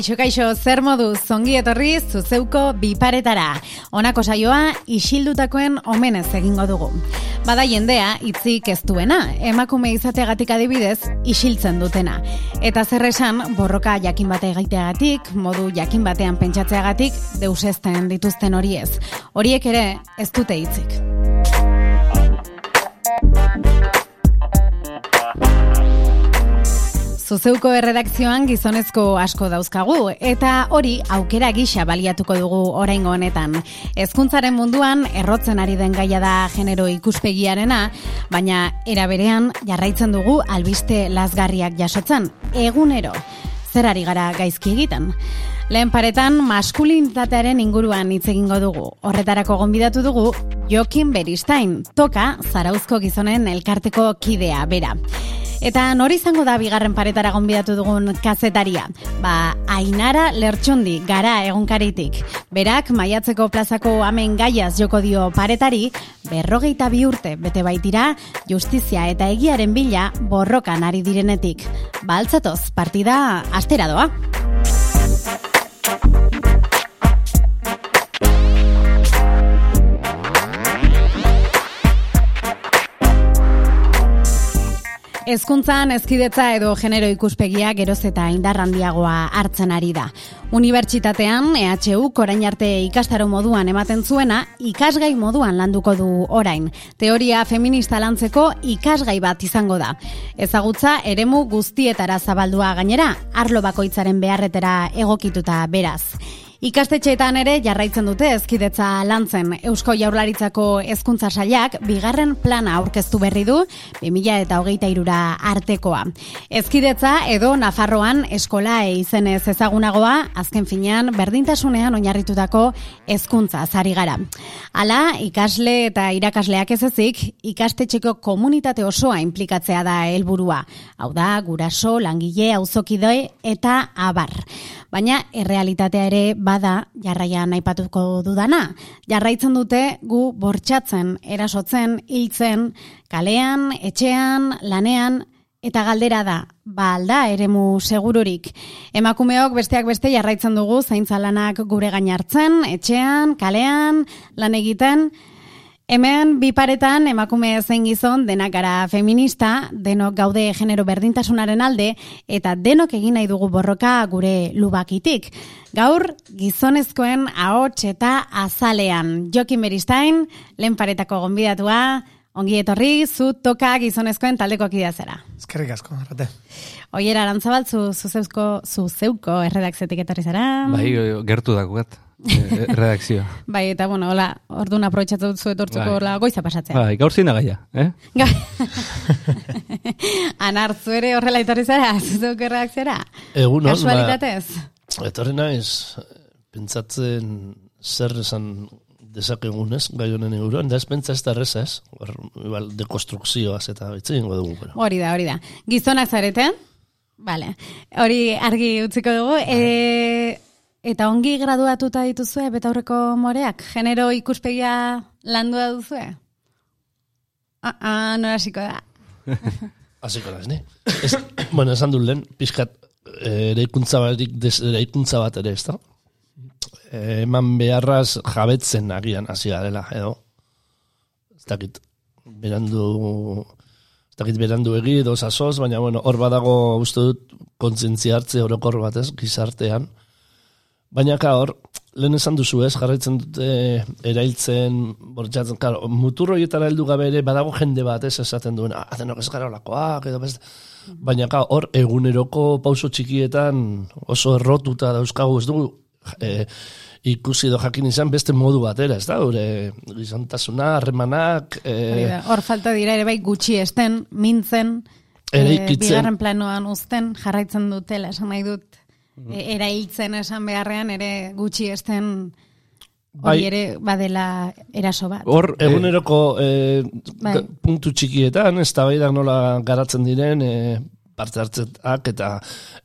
Kaixo, kaixo, zer modu zongi etorri zuzeuko biparetara. Honako saioa isildutakoen omenez egingo dugu. Bada jendea, itzik ez duena, emakume izateagatik adibidez, isiltzen dutena. Eta zer esan, borroka jakin bate gaiteagatik, modu jakin batean pentsatzeagatik, deusezten dituzten horiez. Horiek ere, ez dute hitzik. Zuzeuko erredakzioan gizonezko asko dauzkagu eta hori aukera gisa baliatuko dugu oraingo honetan. Hezkuntzaren munduan errotzen ari den gaia da genero ikuspegiarena, baina era berean jarraitzen dugu albiste lazgarriak jasotzen egunero. Zer ari gara gaizki egiten? Lehen paretan maskulinitatearen inguruan hitz egingo dugu. Horretarako gonbidatu dugu Jokin Beristain, toka Zarauzko gizonen elkarteko kidea bera. Eta nori izango da bigarren paretara gonbidatu dugun kazetaria? Ba, Ainara Lertxundi, gara egunkaritik. Berak, maiatzeko plazako amen gaiaz joko dio paretari, berrogeita bi urte bete baitira, justizia eta egiaren bila borrokan ari direnetik. Baltzatoz, partida astera doa. Hezkuntzan ezkidetza edo genero ikuspegia geroz eta indar handiagoa hartzen ari da. Unibertsitatean EHU orain arte ikastaro moduan ematen zuena ikasgai moduan landuko du orain. Teoria feminista lantzeko ikasgai bat izango da. Ezagutza eremu guztietara zabaldua gainera, arlo bakoitzaren beharretera egokituta beraz. Ikastetxeetan ere jarraitzen dute ezkidetza lantzen Eusko Jaurlaritzako hezkuntza sailak bigarren plana aurkeztu berri du 2000 eta hogeita irura artekoa. Ezkidetza edo Nafarroan eskola izenez ezagunagoa azken finean berdintasunean oinarritutako hezkuntza zari gara. Hala, ikasle eta irakasleak ez ezik, ikastetxeko komunitate osoa implikatzea da helburua. Hau da, guraso, langile, auzokidoi eta abar. Baina, errealitatea ere bada jarraian aipatuko dudana. Jarraitzen dute gu bortxatzen, erasotzen, hiltzen, kalean, etxean, lanean, eta galdera da, ba alda eremu segururik. Emakumeok besteak beste jarraitzen dugu zaintza lanak gure gainartzen, etxean, kalean, lan egiten, Hemen biparetan emakume zein gizon denak gara feminista, denok gaude genero berdintasunaren alde eta denok egin nahi dugu borroka gure lubakitik. Gaur gizonezkoen ahots eta azalean. Jokin Beristain, lehen paretako gonbidatua, ongi etorri, zu toka gizonezkoen taldeko akidea zera. Eskerrik asko, arrate. Oiera, arantzabaltzu, zu zeuko, zu zeuko erredakzetik etorri zera. Bai, gertu dakuat. Eh, redakzioa. bai, eta bueno, hola, orduan aprobetxatu zu etortzeko bai. goiza pasatzea. Bai, gaur zina gaia, eh? Anartzu ere horrela etorri zara, zuzuk redakziora? Egun hon, Kasualitatez? Ba, etorri naiz, pentsatzen zer esan dezakegun ez, gai honen euroan, da ez pentsa ez da reza ez, igual, dekonstrukzioaz eta bitzen dugu. Pero. Hori da, hori da. Gizonak zarete? Vale. Hori argi utziko dugu. E, Eta ongi graduatuta dituzue betaurreko moreak? Genero ikuspegia landua duzue? Ah, ah, nora hasiko da. Hasiko da, ne? Ez, bueno, esan dut lehen, pixkat eh, ere ikuntza bat ere, ez da? Eh, eman beharraz jabetzen agian hasi garela, edo? Ez dakit, berandu, ez dakit berandu egi, edo sasoz, baina, bueno, hor badago uste dut kontzientzia hartze orokor bat ez, gizartean, Baina ka hor, lehen esan duzu ez, jarraitzen dute erailtzen, bortxatzen, karo, muturro heldu gabe ere, badago jende bat ez esaten duen, ah, denok ez gara olakoak, edo beste. Baina ka hor, eguneroko pauso txikietan oso errotuta dauzkagu ez dugu, e, ikusi do jakin izan beste modu batera, ez da, gure gizantasuna, harremanak... E, hor falta dira ere bai gutxi esten, mintzen, e, bigarren planoan uzten, jarraitzen dutela, esan nahi dut, e, erailtzen esan beharrean ere gutxi esten bai. ere badela eraso bat. Hor, eguneroko e, bai. puntu txikietan, ez da nola garatzen diren, e, parte hartzetak eta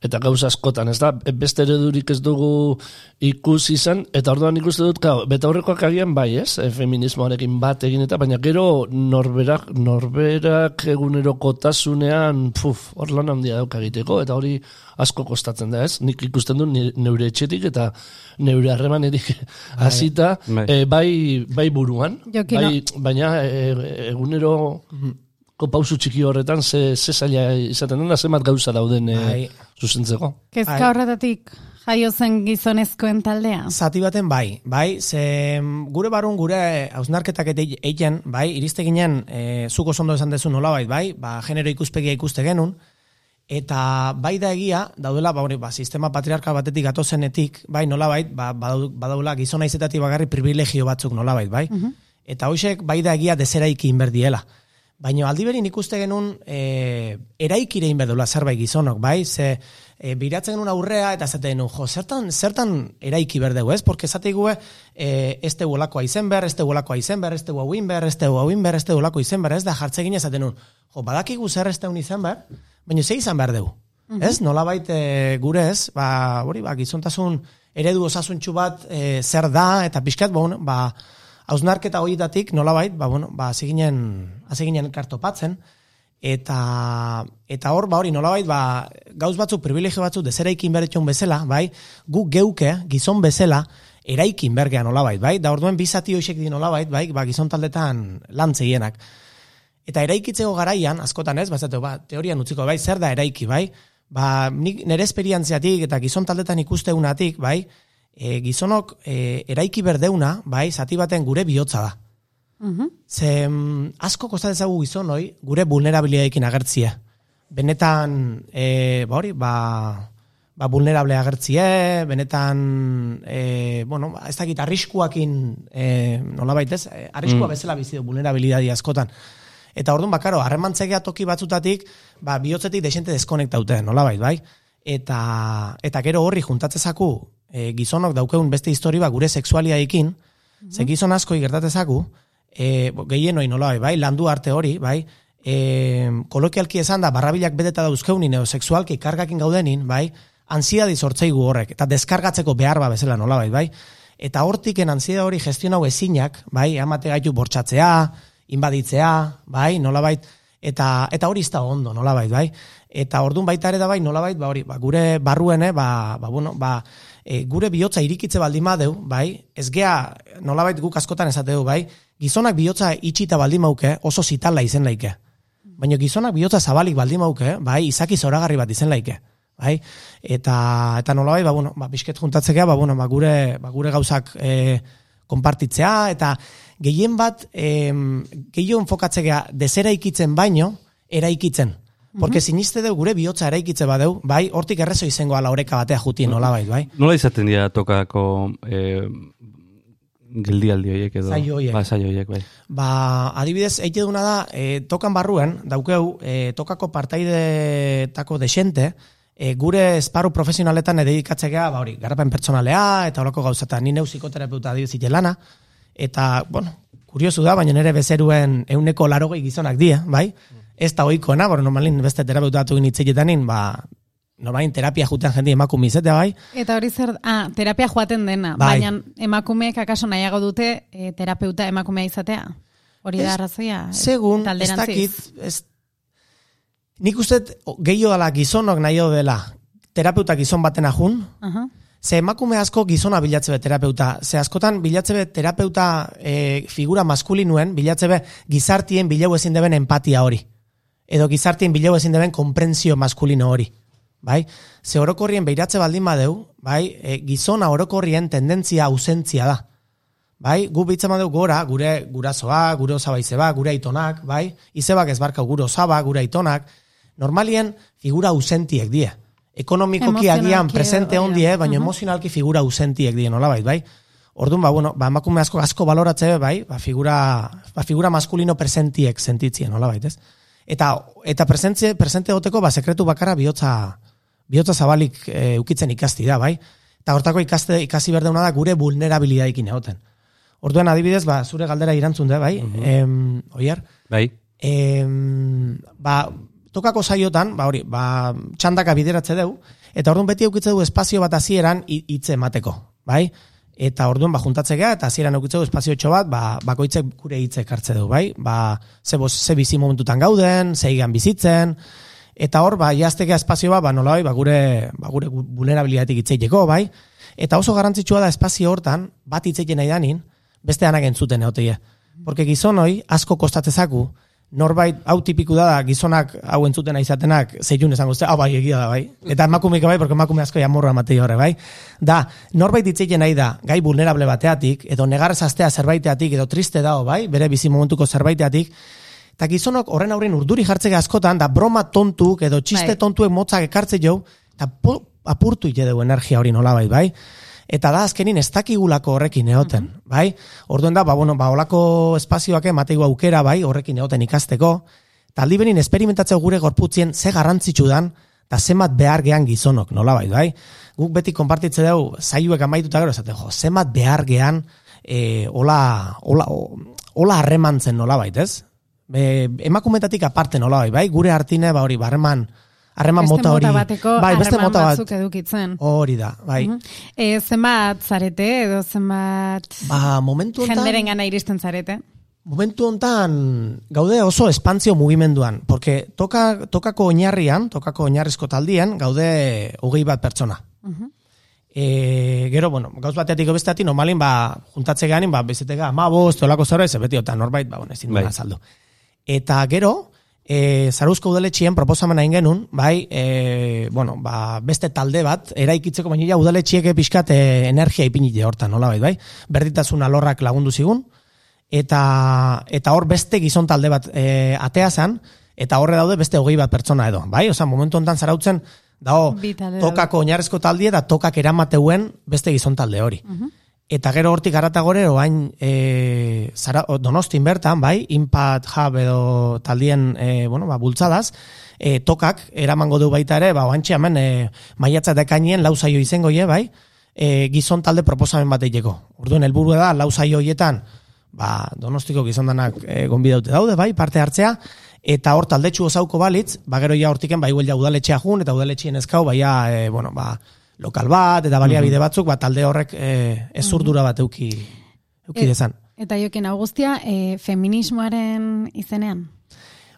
eta gauza askotan, ez da, beste eredurik ez dugu ikusi izan, eta orduan ikuste dut, kau, beta horrekoak agian bai, ez, e, feminismoarekin bat egin eta, baina gero norberak, norberak egunerokotasunean, puf, hor lan handia dauka egiteko, eta hori asko kostatzen da, ez? Nik ikusten du neure etxetik eta neure harremanetik hasita, Bai. eh, bai, bai buruan, bai, baina e, egunero ko pausu txiki horretan ze, ze zaila izaten den, da zenbat gauza dauden e, zuzentzeko. Kezka Bai. horretatik jaio zen gizonezkoen taldea. Zati baten bai, bai, ze mm, gure barun gure hausnarketak eta egiten, bai, iriste ginen, e, zuko zondo esan dezu nolabait, bai, ba, genero ikuspegia ikuste genuen, eta bai da egia, daudela, ba, hori, ba, sistema patriarkal batetik gatozenetik, bai, nolabait, ba, badau- badaula gizona izetatik bagarri privilegio batzuk nolabait, bai, eta hoxek bai da egia deseraiki inberdiela. Baina aldi berin ikuste genuen e, eraikire inberdula zerbait gizonok, bai? Ze e, biratzen genuen aurrea eta zate genuen, jo, zertan, zertan eraiki berdegu, ez? Porque zate gue, e, ez tegu olakoa izen behar, ez tegu olakoa izen behar, ez tegu hauin behar, ez tegu hauin behar, ez tegu olako izen behar, ez da jartze gine zaten nuen, jo, badakigu zer ez tegun izan behar, baina ze izan behar dugu. Ez? Nolabait e, gure ez, ba, hori, ba, gizontasun eredu osasuntxu bat e, zer da, eta pixkat, ba, ba, hausnarketa horietatik nolabait, ba, bueno, ba, hasi ginen, hasi ginen kartopatzen, eta, eta hor, ba, hori nolabait, ba, gauz batzuk, privilegio batzuk, dezeraikin beretxon bezala, bai, gu geuke, gizon bezala, eraikin bergea nolabait, bai, da orduen bizati hoxek di nolabait, bai, ba, gizon taldetan lantzeienak. Eta eraikitzeko garaian, askotan ez, bazatu, ba, teorian utziko, bai, zer da eraiki, bai? Ba, nik nire esperientziatik eta gizon taldetan ikusteunatik, bai, e, gizonok e, eraiki berdeuna, bai, zati baten gure bihotza da. Ze mm, asko kosta dezagu gizon hoi, gure vulnerabiliadekin agertzie. Benetan, e, ba hori, ba, ba vulnerable agertzie, benetan, e, bueno, ba, ez dakit, arriskuakin, e, nola baitez, e, arriskua bezala bizi du vulnerabilidadi askotan. Eta orduan, bakaro, harremantzegea toki batzutatik, ba, bihotzetik desente deskonektaute, nola bait, bai? Eta, eta gero horri juntatzezaku, e, gizonok daukeun beste histori ba, gure sexualiaekin, ze gizon asko gertatezaku, e, bo, gehien hori nola bai, bai, landu arte hori, bai, e, kolokialki esan da, barrabilak beteta dauzkeunin, edo sexualki kargakin gaudenin, bai, ansiadi sortzeigu horrek, eta deskargatzeko behar ba bezala nola bai, bai, eta hortiken ansieda hori gestionau ezinak, bai, amate gaitu bortxatzea, inbaditzea, bai, nolabait, eta eta hori ez da ondo, nolabait, bai. Eta ordun baita ere da bai, nolabait, ba hori, ba, gure barruene, ba, ba, bueno, ba, e, gure bihotza irikitze baldin badeu, bai, ez gea, nolabait guk askotan esateu, bai, gizonak bihotza itxita baldin mauke, oso zitala izen laike. Baina gizonak bihotza zabalik baldin mauke, bai, izaki zoragarri bat izen laike. Bai? Eta, eta nolabait, ba, bueno, ba, bisket juntatzekea, ba, bueno, ba, gure, ba, gure gauzak e, konpartitzea, eta gehien bat, em, gehiago enfokatzekea desera ikitzen baino, eraikitzen. Porque siniste deu gure bihotza eraikitze badeu, bai, hortik errezo izango ala oreka batea jutien, nolabait, bai? Nola izaten dira tokako eh, geldialdi horiek edo? Saio horiek. Ba, saio horiek, bai. Ba, adibidez, eite duna da, e, tokan barruen, daukeu, e, tokako partaidetako desente, e, gure esparru profesionaletan edikatzea, ba hori, garapen pertsonalea, eta horako gauzatan, ni neu psikoterapeuta adibidez ite lana, eta, bueno, kuriosu da, baina nire bezeruen euneko larogei gizonak die, bai? Ez da oikoena, bora, normalin beste terapeuta batu ginitziketanin, ba, normalin terapia juten jende emakume izatea, bai? Eta hori zer, ah, terapia joaten dena, Bai. baina emakumeek akaso nahiago dute e, terapeuta emakumea izatea? Hori da arrazoia? Segun, ez dakit, ez, nik uste gehiago dela gizonok nahi dela terapeuta gizon baten ajun, Aha. ze emakume asko gizona bilatze be terapeuta, ze askotan bilatze be terapeuta e, figura maskulinuen, bilatze be gizartien bilau ezin deben empatia hori, edo gizartien bilau ezin deben komprentzio maskulino hori. Bai? Ze orokorrien beiratze baldin badeu, bai, e, gizona orokorrien tendentzia ausentzia da. Bai, gu bitzen badeu gora, gure gurasoa, gure osaba izeba, gure aitonak, bai, izebak ez barka gure osaba, gure aitonak, normalien figura ausentiek die. Ekonomikoki agian presente ondie, baina Mhm. emozionalki figura ausentiek die nolabait, bai? Orduan, ba, bueno, ba, emakume asko asko baloratze, bai, ba, figura, ba, figura maskulino presentiek sentitzien, nolabait, ez? Eta, eta presentze, presente goteko, ba, sekretu bakarra bihotza, bihotza zabalik e, ukitzen ikasti da, bai? Eta hortako ikaste, ikasi berdeuna da gure vulnerabilidadekin egoten. Orduan, adibidez, ba, zure galdera irantzun da, bai? em, oier? Bai, Em, ba, tokako saiotan, ba hori, ba, txandaka bideratze deu, eta orduan beti eukitze du espazio bat hasieran hi- hitze emateko, bai? Eta orduan ba juntatze gea eta hasieran eukitze du espazio bat, ba bakoitzek gure hitzek hartze du, bai? Ba ze boz, ze bizi momentutan gauden, zeigan bizitzen, eta hor ba jazteka espazio bat, ba nolabait, ba gure ba gure gu- vulnerabilitatetik hitzeiteko, bai? Eta oso garrantzitsua da espazio hortan bat hitzeiten nahi danin, beste anak entzuten egoteie. Porque gizonoi asko kostatzezaku, norbait hau tipiku da, gizonak hau entzuten izatenak zeilun esango zute, hau bai egia da bai. Eta emakumeik bai, porque emakume asko jamorra matei horre bai. Da, norbait hitzeiten nahi da, gai vulnerable bateatik, edo negarrez astea zerbaiteatik, edo triste dao bai, bere bizi momentuko zerbaiteatik, Eta gizonok horren aurren urduri jartzea askotan, da broma tontuk edo txiste Bai. tontuek motzak ekartze jo, eta apurtu ite dugu energia hori nolabait, bai? Eta da azkenin ez dakigulako horrekin egoten, bai? Orduen da, ba, bueno, ba, olako espazioak emateigu aukera, bai, horrekin egoten ikasteko, eta aldi benin esperimentatzeu gure gorputzien ze garrantzitsu dan, eta zemat behar gean gizonok, nolabait, bai? Guk beti konpartitze dugu, zaiuek amaituta gero, esaten, jo, zemat behar gean, e, ola, ola, o- ola harremantzen nolabait, ez? E, emakumetatik aparte nolabait, bai? Gure hartine, ba hori, ba, harreman, harreman Beste mota hori. bateko bai, beste mota bat. batzuk edukitzen. Hori da, bai. E, zenbat zarete edo zenbat Ba, momentu hontan, jenderen gana iristen zarete? momentu hontan gaude oso espantzio mugimenduan, porque toka, tokako oinarrian, tokako oinarrizko taldien, gaude hogei bat pertsona. E, gero, bueno, gauz bateatik besteatik, normalin, ba, juntatze ganin, ba, bezetega, ma bost, olako zerbait, ze beti, eta norbait, ba, bueno, ezin Bai. azaldu. Eta gero, e, Zaruzko udaletxien proposamen hain genuen, bai, e, bueno, ba, beste talde bat, eraikitzeko, baina udaletxiek pixkat e, energia ipinite hortan, nola bai, bai? Berditasun alorrak lagundu zigun, eta, eta hor beste gizon talde bat e, atea zan, eta horre daude beste hogei bat pertsona edo, bai? Osa, momentu hontan zarautzen, dago, Bi talde tokako oinarrezko taldie eta tokak eramateuen beste gizon talde hori. Eta gero hortik garata gore, oain e, zara, o, donostin bertan, bai, Impact Hub edo taldien, e, bueno, ba, bultzadaz, e, tokak eramango du baita ere, ba, oantxe hemen, e, maiatza eta ekainien lau zaio izango ie, bai, e, gizon talde proposamen bat egiteko. Orduan, helburua da, lau zaio hoietan, ba, donostiko gizondanak e, gonbidaute daude, bai, parte hartzea, eta hor taldetxu osauko balitz, ba, gero ja hortiken, bai, ja udaletxea jun, eta udaletxien ezkau, bai, ja, e, bueno, ba, lokal bat, eta baliabide batzuk, ba, talde horrek e, ezurdura bat euki, euki E- dezan. Eta jokin augustia, e, feminismoaren izenean?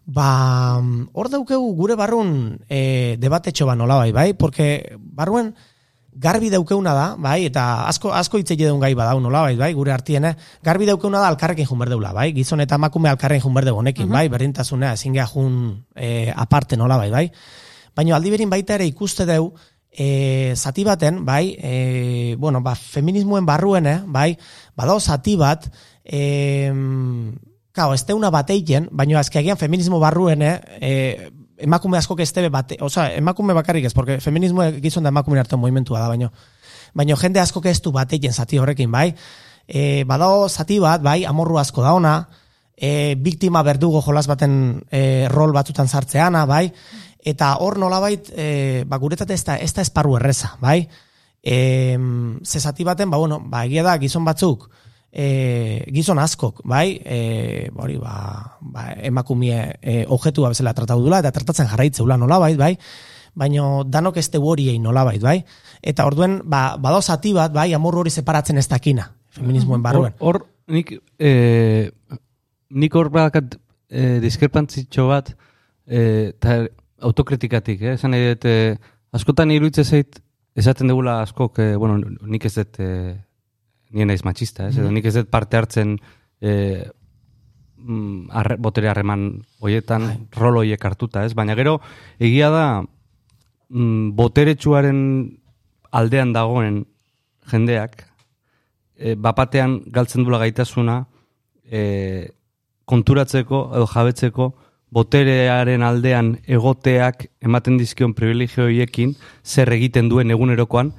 Ba, hor daukegu gure barrun e, debatetxo ba nola bai, bai? Porque barruen garbi daukeuna da, bai? Eta asko, asko hitz egiten gai badau nola bai, bai? Gure artiene, garbi daukeuna da alkarrekin jun berdeula, bai? Gizon eta emakume alkarrekin jun berdeu honekin, bai? Berdintasunea, ezin geha jun e, aparte nola bai, bai? Baina aldi berin baita ere ikuste deu, e, zati baten, bai, e, bueno, ba, feminismoen barruen, eh, bai, badao zati bat, e, Kao, ez teuna bateien, baina azkeagian feminismo barruen, eh, eh, emakume asko ez tebe bate, oza, emakume bakarrik ez, porque feminismo gizon da emakume arte movimentua da, baina, baina jende asko ez du bateien zati horrekin, bai, e, badao zati bat, bai, amorru asko da ona, e, biktima berdugo jolas baten e, rol batzutan sartzeana, bai, eta hor nolabait, e, ba, guretzat ez da, ez da esparru erreza, bai, e, ze zati baten, ba, bueno, ba, egia da, gizon batzuk, e, gizon askok, bai, e, hori, ba, ba, emakumie e, objetua bezala tratatu dula, eta tratatzen jarraitzeula nolabait, bai, baino danok ez tegu horiei nolabait, bai, eta orduen, ba, badao zati bat, bai, amorru hori separatzen ez dakina, feminismoen barruen. Hor, nik, eh, nik hor bakat eh, diskrepantzitxo bat, eh, eta autokritikatik, eh? esan nahi dut, eh, askotan iruditze zait, esaten dugula askok, eh, bueno, nik ez dut, eh, nien naiz matxista, ez? edo nik ez dut parte hartzen eh, mm, arre, botere harreman hoietan, rol hoiek hartuta, ez? Baina gero, egia da, mm, boteretsuaren aldean dagoen jendeak, e, bapatean galtzen dula gaitasuna e, konturatzeko edo jabetzeko boterearen aldean egoteak ematen dizkion privilegio horiekin zer egiten duen egunerokoan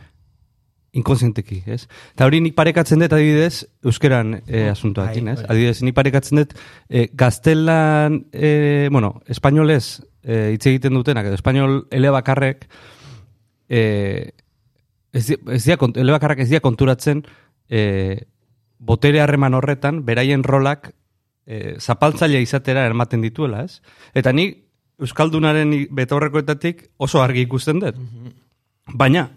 inkonsienteki, ez? Eta hori nik parekatzen dut adibidez euskeran e, asuntoakin, bai, ez? bai. Adibidez, nik parekatzen dut e, gaztelan, e, bueno, espainolez e, hitz egiten dutenak, edo espainol elebakarrek e, ez, ez dia, elebakarrak ez dia konturatzen e, botere harreman horretan, beraien rolak e, zapaltzaile izatera eramaten dituela, ez? Eta ni Euskaldunaren betaurrekoetatik oso argi ikusten dut. Baina,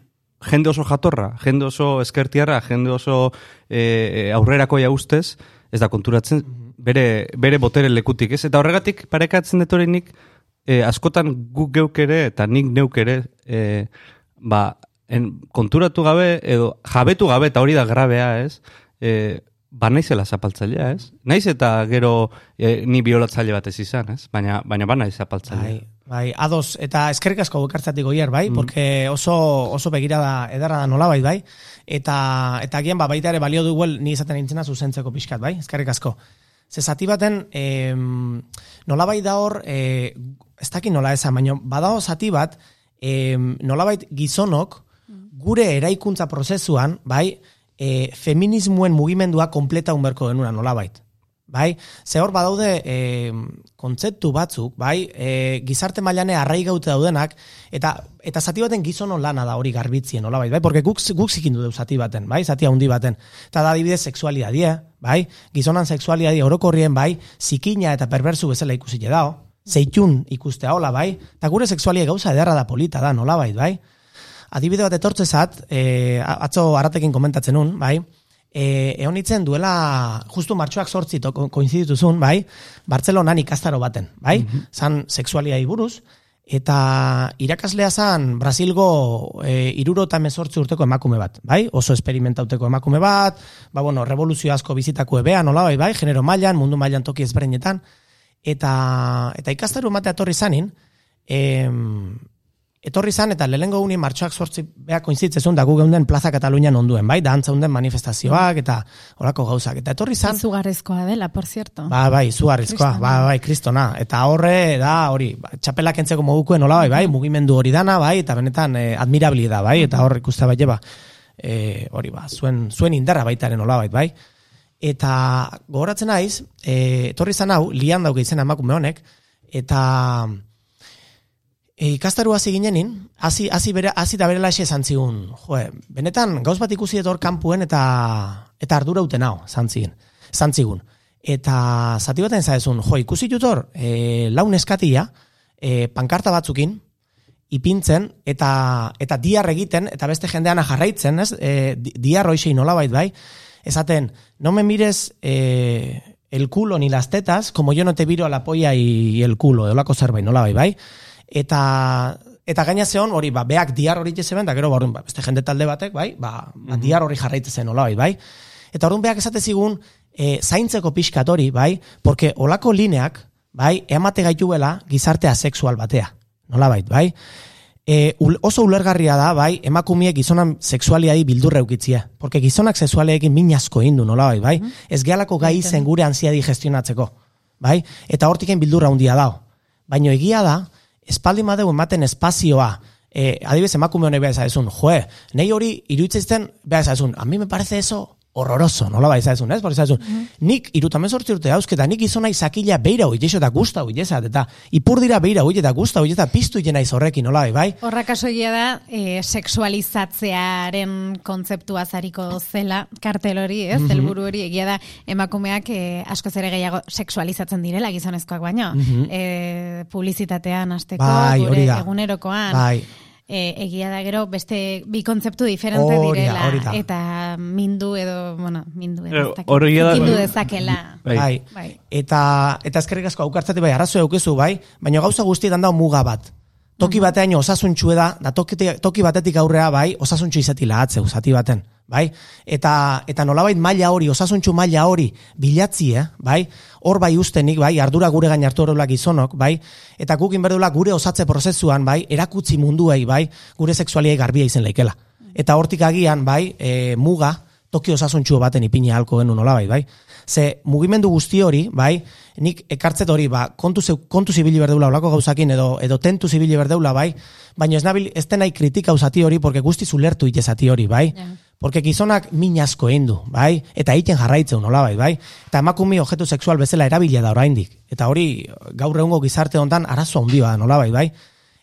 jende oso jatorra, jende oso eskertiarra, jende oso e, aurrerakoia ustez, ez da konturatzen bere, bere botere lekutik, ez? Eta horregatik parekatzen dut hori nik e, askotan guk geuk ere eta nik neuk ere e, ba, en, konturatu gabe edo jabetu gabe eta hori da grabea, ez? E, ba naizela zapaltzailea, ez? Naiz eta gero e, ni biolatzaile bat ez izan, ez? Baina, baina ba naiz zapaltzailea. Bai, bai, ados, eta eskerrik asko bukartzatik goier, bai, porque oso, oso begirada edarra da nola bai, bai, eta, eta agian ba, baita ere balio duguel ni izaten nintzena zuzentzeko pixkat, bai, eskerrik asko. Ze zati baten, em, nola bai da hor, e, ez dakit nola esan, baina badao zati bat, em, nolabait gizonok gure eraikuntza prozesuan, bai, e, feminismoen mugimendua kompleta unberko genuna nolabait. Bai, ze hor badaude e, kontzeptu batzuk, bai, e, gizarte mailane arraigaute daudenak, eta eta zati baten gizonon lana da hori garbitzien, nola bai, porque guk, guk zikindu dugu zati baten, bai, zati handi baten. Eta da adibidez sexualidadie, bai, gizonan sexualidadie orokorrien, bai, zikina eta perversu bezala ikusi dao, zeitun ikustea hola, bai, eta gure sexualia gauza ederra da polita da, nola bai, bai. Adibide bat etortzezat, e, atzo aratekin komentatzen nun, bai, e, egon itzen duela, justu martxoak sortzi to- ko- koinzidituzun, bai, Bartzelonan ikastaro baten, bai, zan sexualiai buruz, eta irakaslea zan Brasilgo e, iruro eta emezortzi urteko emakume bat, bai, oso esperimentauteko emakume bat, ba, bueno, revoluzio asko bizitako ebea, nola bai, bai, genero mailan, mundu mailan toki ezberdinetan, eta, eta ikastaro ematea etorri zanin, em, etorri zan eta lehengo uni martxoak sortzi beha koinzitzezun da gu geunden Plaza Katalunian onduen, bai, da antzaunden manifestazioak eta horako gauzak. Eta etorri zan, Izugarrizkoa dela, por cierto. Ba, bai, izugarrizkoa, ba, bai, kristona. Eta horre, da, hori, ba, txapelak entzeko mogukuen hola, bai, bai, mugimendu hori dana, bai, eta benetan eh, admirabli da, bai, eta hor ikuste bai, ba, eh, hori, ba, zuen, zuen indarra baitaren hola, bai, bai. Eta gogoratzen naiz, eh, etorri zan hau, lian dauke izena emakume honek, eta e, ikastaru hasi ginenin, hasi hasi bere hasi da berela esan zigun, jo, benetan gauz bat ikusi dut hor kanpuen eta eta ardura uten hau, zantzien, zantzigun. Eta zati baten zaezun, jo, ikusi dut hor, e, laun eskatia, e, pankarta batzukin, ipintzen, eta, eta diar egiten, eta beste jendeana jarraitzen, ez? E, di- diar hoixei nolabait bai, esaten, no me mires e, el culo ni las tetas, como yo no te viro a la polla y el culo, eolako zerbait, nolabait bai, eta eta gaina zeon hori ba beak diar hori zeben da gero ba, orduan, ba, beste jende talde batek bai ba, ba diar hori jarraitzen zen nolabait bai eta orduan beak esate zigun e, zaintzeko pixkat hori bai porque olako lineak bai emate gaituela gizarte asexual batea nolabait bai E, oso ulergarria da, bai, emakumiek gizonan sexualiadi bildurra eukitzia. Porque gizonak sexualeekin min asko indu, nola bai, bai? Ez gehalako gai zen gure ansiadi gestionatzeko, bai? Eta hortiken bildurra handia dao. Baina egia da, espaldi madeu ematen espazioa, e, adibidez emakume honek beha ezazun, joe, nei hori iruditzen beha ezazun, a mi me parece eso horroroso, nola bai ezazun, ez? Por ezazun, nik irutamen sortzi urte dauzketa, nik izona izakila beira hoi, eta gusta hoi, eta ipur dira beira hoi, eta gusta hoi, eta piztu jena izorrekin, nola bai, bai? Horrak asoia da, e, sexualizatzearen kontzeptua zariko zela, kartel hori, ez, Mhm. helburu hori, egia da, emakumeak e, askoz ere gehiago sexualizatzen direla gizonezkoak baino. e, publizitatean azteko. Bai, gure egunerokoan. Bai. E, egia da gero beste bi kontzeptu diferente direla hori da. eta mindu edo, bueno, mindu edo hori da- zikindu dezakela. Bai. Bai. Bai. Eta eta eskerrik asko aukartzate bai arrazoi aukezu bai, baina gauza guztietan da muga bat. Toki batean osasuntxue da, da toki, toki batetik aurrea bai, osasuntxu izati lahatzeu, zati baten, bai? Eta, eta nolabait maila hori, osasuntxu maila hori bilatzi, eh? bai? Hor bai ustenik, bai, ardura gure gain hartu horrela gizonok, bai? Eta gukin berdula gure osatze prozesuan, bai, erakutzi munduei, bai, gure sexualiai garbia izen laikela. Eta hortik agian, bai, e, muga, toki osasuntxu baten ipini halko genu nolabait, bai? Ze mugimendu guzti hori, bai, nik ekartzet hori, ba, kontu, zeu, kontu zibili berdeula olako gauzakin edo, edo tentu zibili berdeula, bai, baina ez nabil, ez denai kritika zati hori, porque guzti zulertu ite zati hori, bai? Ja. Porque gizonak min asko eindu, bai? Eta egiten jarraitzeu nolabait, bai? Eta emakume objektu sexual bezala erabilia da oraindik. Eta hori gaur egungo gizarte hontan arazo handia da nolabait, bai?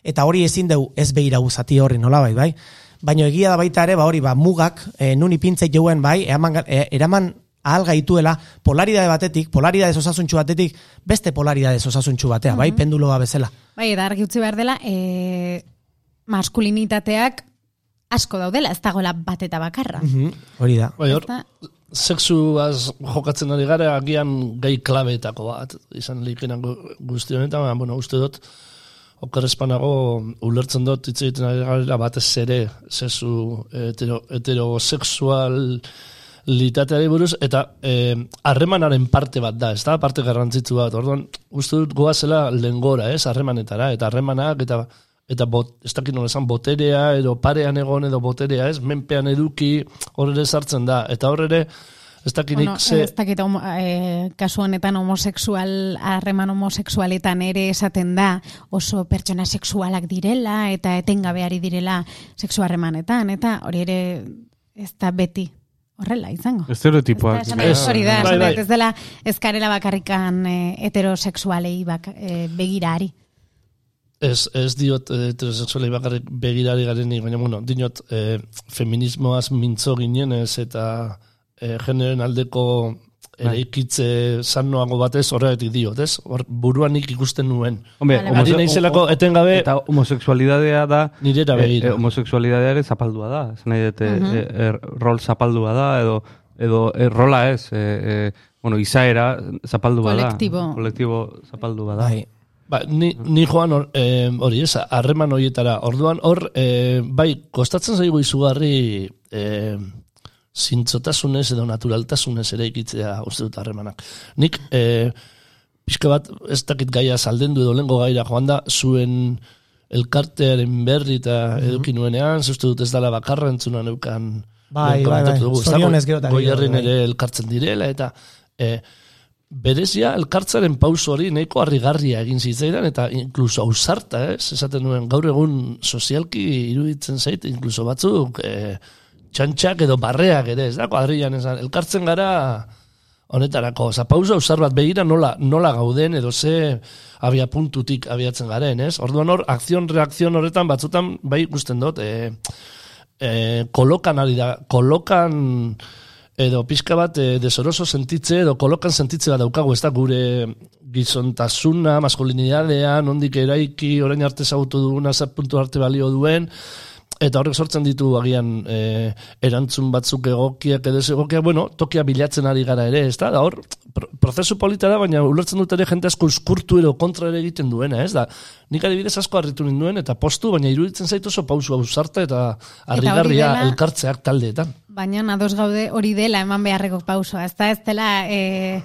Eta hori ezin deu ez behira zati horri nolabait, bai? Baina egia da baita ere, ba hori, ba mugak, e, nun ipintzei joen, bai, eraman, e, eraman ahal gaituela polaridade batetik, polaridade osasuntxu batetik, beste polaridade osasuntxu batea, bai, penduloa bezala. Bai, eta argi utzi behar dela, e, maskulinitateak asko daudela, ez dagoela bat eta bakarra. Mhm, Hori da. Bai, hor, sexuaz jokatzen ari gara, agian gai klabeetako bat, izan likenan gu- guzti honetan, baina, bueno, uste dut, oker espanago ulertzen dut hitz egiten ari gara batez ere sexu hetero, heterosexual litateari buruz, eta eh, harremanaren parte bat da, ez da, parte garrantzitsu bat, orduan, uste dut goazela lengora, ez, harremanetara, eta harremanak, eta eta bot, ez dakit nola esan, boterea, edo parean egon edo boterea, ez, menpean eduki, hor ere sartzen da, eta hor ere, ez dakit Bueno, ze... ez dakit homo- eh, kasu honetan homosexual, harreman homosexualetan ere esaten da oso pertsona sexualak direla eta etengabeari direla sexu harremanetan, eta hori ere ez da beti horrela izango. Estereotipoak. Ez hori da, bai, bai. ez dela ezkarela bakarrikan eh, heterosexualei bak, eh, begirari. Ez, ez diot eh, heterosexualei bakarrik begirari garenik, baina, bueno, dinot eh, feminismoaz mintzo ginenez eta eh, generen aldeko eraikitze sanoago batez horregatik diot, ez? Hor buruan nik ikusten nuen. Hombre, Vale, Ari naizelako etengabe Eta homosexualidadea da nirera Eh, begira. eh, homosexualidadea ere zapaldua da. Ez nahi dut, eh, eh, rol zapaldua da, edo, edo eh, rola ez, eh, bueno, izaera zapaldua da. Kolektibo. Kolektibo zapaldua da. Bai. Ba, ni, ni joan hor, eh, hori ez, harreman horietara. Orduan hor, eh, bai, kostatzen zaigu izugarri eh, zintzotasunez edo naturaltasunez ere ikitzea uste dut harremanak. Nik, eh, pixka bat, ez dakit gaia saldendu edo lengo gaira joan da, zuen elkartearen berri eta eduki nuenean, uste dut ez dala bakarra entzuna neukan Bai, bai, bai. Zorionez goi- gero goierrin gehiago, bai. ere elkartzen direla, eta eh, berezia elkartzaren pauso hori nahiko harrigarria egin zitzaidan eta inkluso ausarta, ez? Esaten nuen gaur egun sozialki iruditzen zait, inkluso batzuk e, txantxak edo barreak ere, ez da, kuadrilan esan, elkartzen gara honetarako, oza, pauso ausar bat begira nola, nola gauden edo ze abia puntutik abiatzen garen, ez? Orduan hor, akzion-reakzion horretan batzutan bai ikusten dut, e, e, kolokan ari da, kolokan edo pixka bat e, desoroso sentitze edo kolokan sentitze bat daukagu, ez da gure gizontasuna, maskulinidadea, nondik eraiki, orain arte ezagutu duguna, puntu arte balio duen, eta horrek sortzen ditu agian e, erantzun batzuk egokiak edo egokiak, bueno, tokia bilatzen ari gara ere, ez da, da hor, pro- prozesu polita da, baina ulertzen dut ere jente asko uskurtu edo kontra ere egiten duena, ez da, nik adibidez asko harritu ninduen eta postu, baina iruditzen zait oso pausu ausarta eta harrigarria elkartzeak taldeetan. Baina ados gaude hori dela eman beharreko pausoa. Ez da ez dela, e,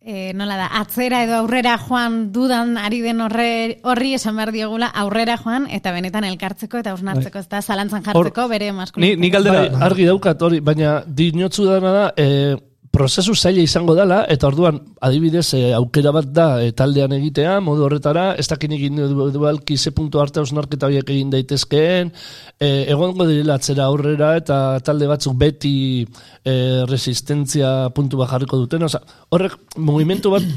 e, nola da, atzera edo aurrera joan dudan ari den horre, horri esan behar diogula aurrera joan eta benetan elkartzeko eta usnartzeko, ez da zalantzan jartzeko bere Ni, maskulinitatea. ni galdera, Bai, argi daukat hori, baina dinotzu dana da, e, prozesu zaila izango dela, eta orduan, adibidez, e, aukera bat da e, taldean egitea, modu horretara, ez dakin egin dualki ze puntu arte ausnarketa horiek egin daitezkeen, e, egongo direla atzera aurrera, eta talde batzuk beti e, resistentzia puntu bat jarriko duten, Osa, horrek, mugimendu bat,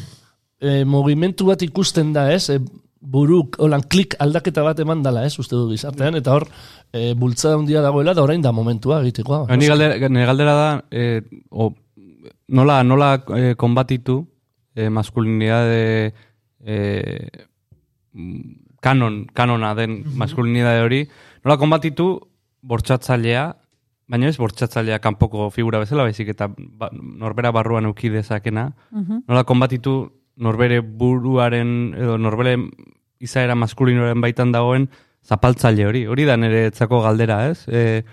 e, mugimendu bat ikusten da, ez, e, buruk, holan klik aldaketa bat eman dala, ez, uste du gizartean, eta hor, e, bultzada handia dagoela, da orain da momentua egitekoa. Ni galdera, galdera da, eh, o, nola, nola eh, konbatitu eh, maskulinidade eh, kanon, kanona den maskulinidade hori, nola konbatitu bortxatzailea, baina ez bortxatzailea kanpoko figura bezala, baizik eta ba, norbera barruan euki dezakena, nola konbatitu norbere buruaren edo norbere izaera maskulinoaren baitan dagoen zapaltzaile hori. Hori da nire etzako galdera, ez? E,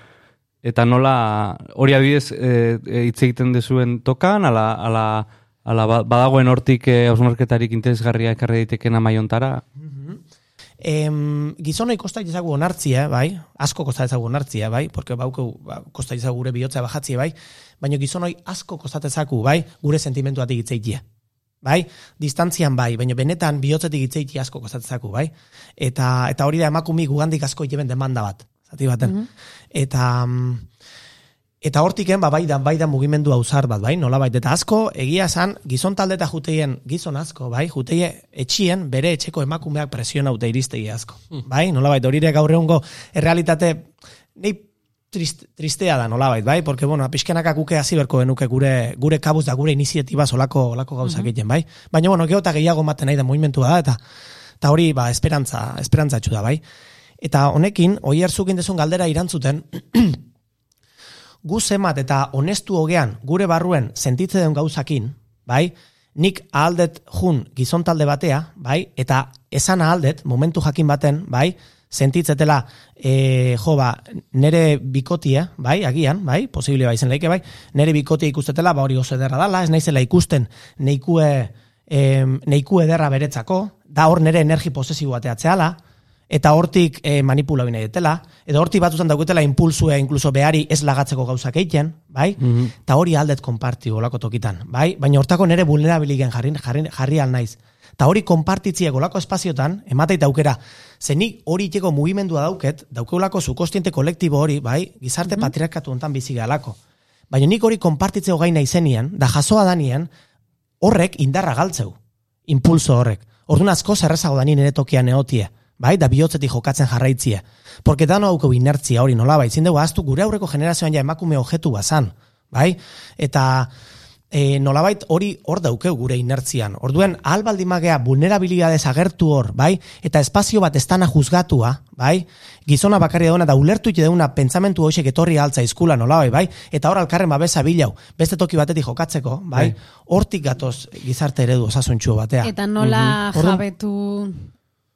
eta nola hori adibidez e, e, hitz egiten dezuen tokan, ala, ala, ala ba- badagoen hortik e, hausnarketarik interesgarria ekarri daiteken amaiontara. Em, gizonoi kosta izagu onartzia, bai, asko kosta izagu onartzia, bai, porque bauko ba, kosta izagu gure bihotza bajatzia, bai, baina gizonoi asko kostatezaku, bai, gure sentimentuatik itzeitia. Bai, distantzian bai, baina benetan bihotzetik itzeiti asko kostatzezaku, bai. Eta, eta hori da emakumi gugandik asko jeben demanda bat, zati baten. Eta, mm, eta hortiken, ba, bai da, bai da mugimendu ausar bat, bai, nola eta asko, egia esan, gizon talde eta juteien, gizon asko, bai, juteie etxien, bere etxeko emakumeak presiona haute iristegi asko, bai, nola hori ere gaur egungo errealitate, nei trist, tristea da nolabait, bai? Porque, bueno, pixkenaka guke hasi berko genuke gure, gure kabuz da gure iniziatiba solako, olako gauzak egiten, bai? Baina, bueno, gero eta gehiago maten nahi da movimentua da, eta eta hori, ba, esperantza, esperantza da, bai? Eta honekin, oi erzukin dezun galdera irantzuten, gu zemat eta honestu hogean gure barruen sentitze den gauzakin, bai? Nik ahaldet jun gizon talde batea, bai? Eta esan ahaldet, momentu jakin baten, bai? Sentitzetela, e, jo, ba, nere bikotia, bai, agian, bai, posible bai zen leike, bai, nere bikotia ikustetela, ba, hori oso ederra dala, ez naizela ikusten neikue, em, neikue ederra beretzako, da hor nere energi posesibo bateatzeala, eta hortik e, manipula bine detela, edo hortik batzutan dauketela impulsue, inkluso behari ez lagatzeko gauzak egiten, bai? Eta hori aldet konparti olako tokitan, bai? Baina hortako nere vulnerabiligen jarri, jarri, jarri al naiz. Eta hori konpartitziek olako espaziotan, emateita aukera, zenik hori iteko mugimendua dauket, daukeulako zukostiente kolektibo hori, bai? Gizarte mm patriarkatu hontan bizi galako. Baina nik hori konpartitzeo gaina izenien, da jasoa danien, horrek indarra galtzeu. Impulso horrek. Orduan asko zerrezago da nire tokian eotie. Bai, da bihotzetik jokatzen jarraitzia. Porque dano hauko inertzia hori nola, bai, zindegu aztu gure aurreko generazioan ja emakume objetu bazan. Bai, eta e, nolabait hori hor daukeu gure inertzian. Orduen, ahal baldimagea vulnerabilidades agertu hor, bai, eta espazio bat estana juzgatua, bai, gizona bakarri dauna da ulertu ite dauna pentsamentu hoxek etorri altza izkula nolabait, bai, eta hor alkarren babesa bilau, beste toki batetik jokatzeko, bai, hortik gatoz gizarte eredu osasuntxu batea. Eta nola Orduan- jabetu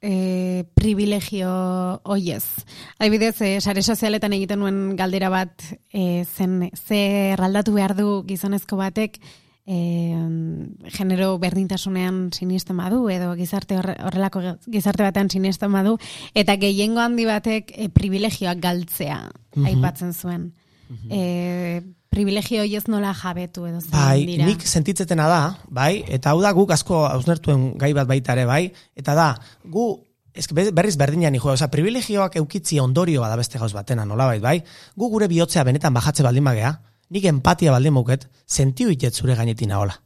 e, privilegio oiez. Adibidez, e, sare sozialetan egiten nuen galdera bat e, zen ze erraldatu behar du gizonezko batek e, genero berdintasunean sinisten badu edo gizarte horre- horrelako gizarte batean sinisten badu eta gehiengo handi batek e, privilegioak galtzea aipatzen zuen. E, privilegio hoiez nola jabetu edo zein Bai, dira. nik sentitzetena da, bai, eta hau da guk asko hausnertuen gai bat baita ere, bai, eta da, gu, ez, berriz berdinean jo, oza, privilegioak eukitzi ondorioa da beste gauz batena, nolabait, bai, gu gure bihotzea benetan bajatze baldin magea, nik empatia baldin muket, sentiu itet zure gainetin ahola.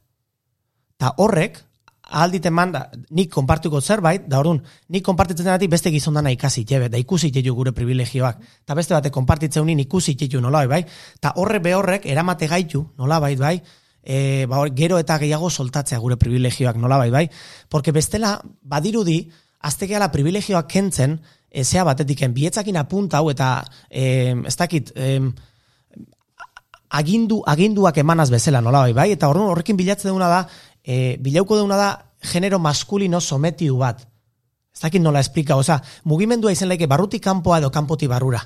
Ta horrek, alditen manda, nik konpartuko zerbait, da orduan, nik konpartitzen denatik beste gizondana ikasi jebe, da ikusi jeju gure privilegioak, eta beste bate konpartitzen unin ikusi jeju nolabait, bai, eta horre behorrek eramate gaitu, nolabait, bai, e, ba, gero eta gehiago soltatzea gure privilegioak nolabait, bai, porque bestela, badirudi, aztekeala privilegioak kentzen, e, zea batetiken, bietzakin apunta hau eta, e, ez dakit, e, agindu, aginduak emanaz bezala, nola bai, bai? Eta horrekin bilatzen duguna da, e, bilauko duguna da genero maskulino sometiu bat. Ez dakit nola esplika, oza, mugimendua izen laike barrutik kanpoa edo kanpoti barrura.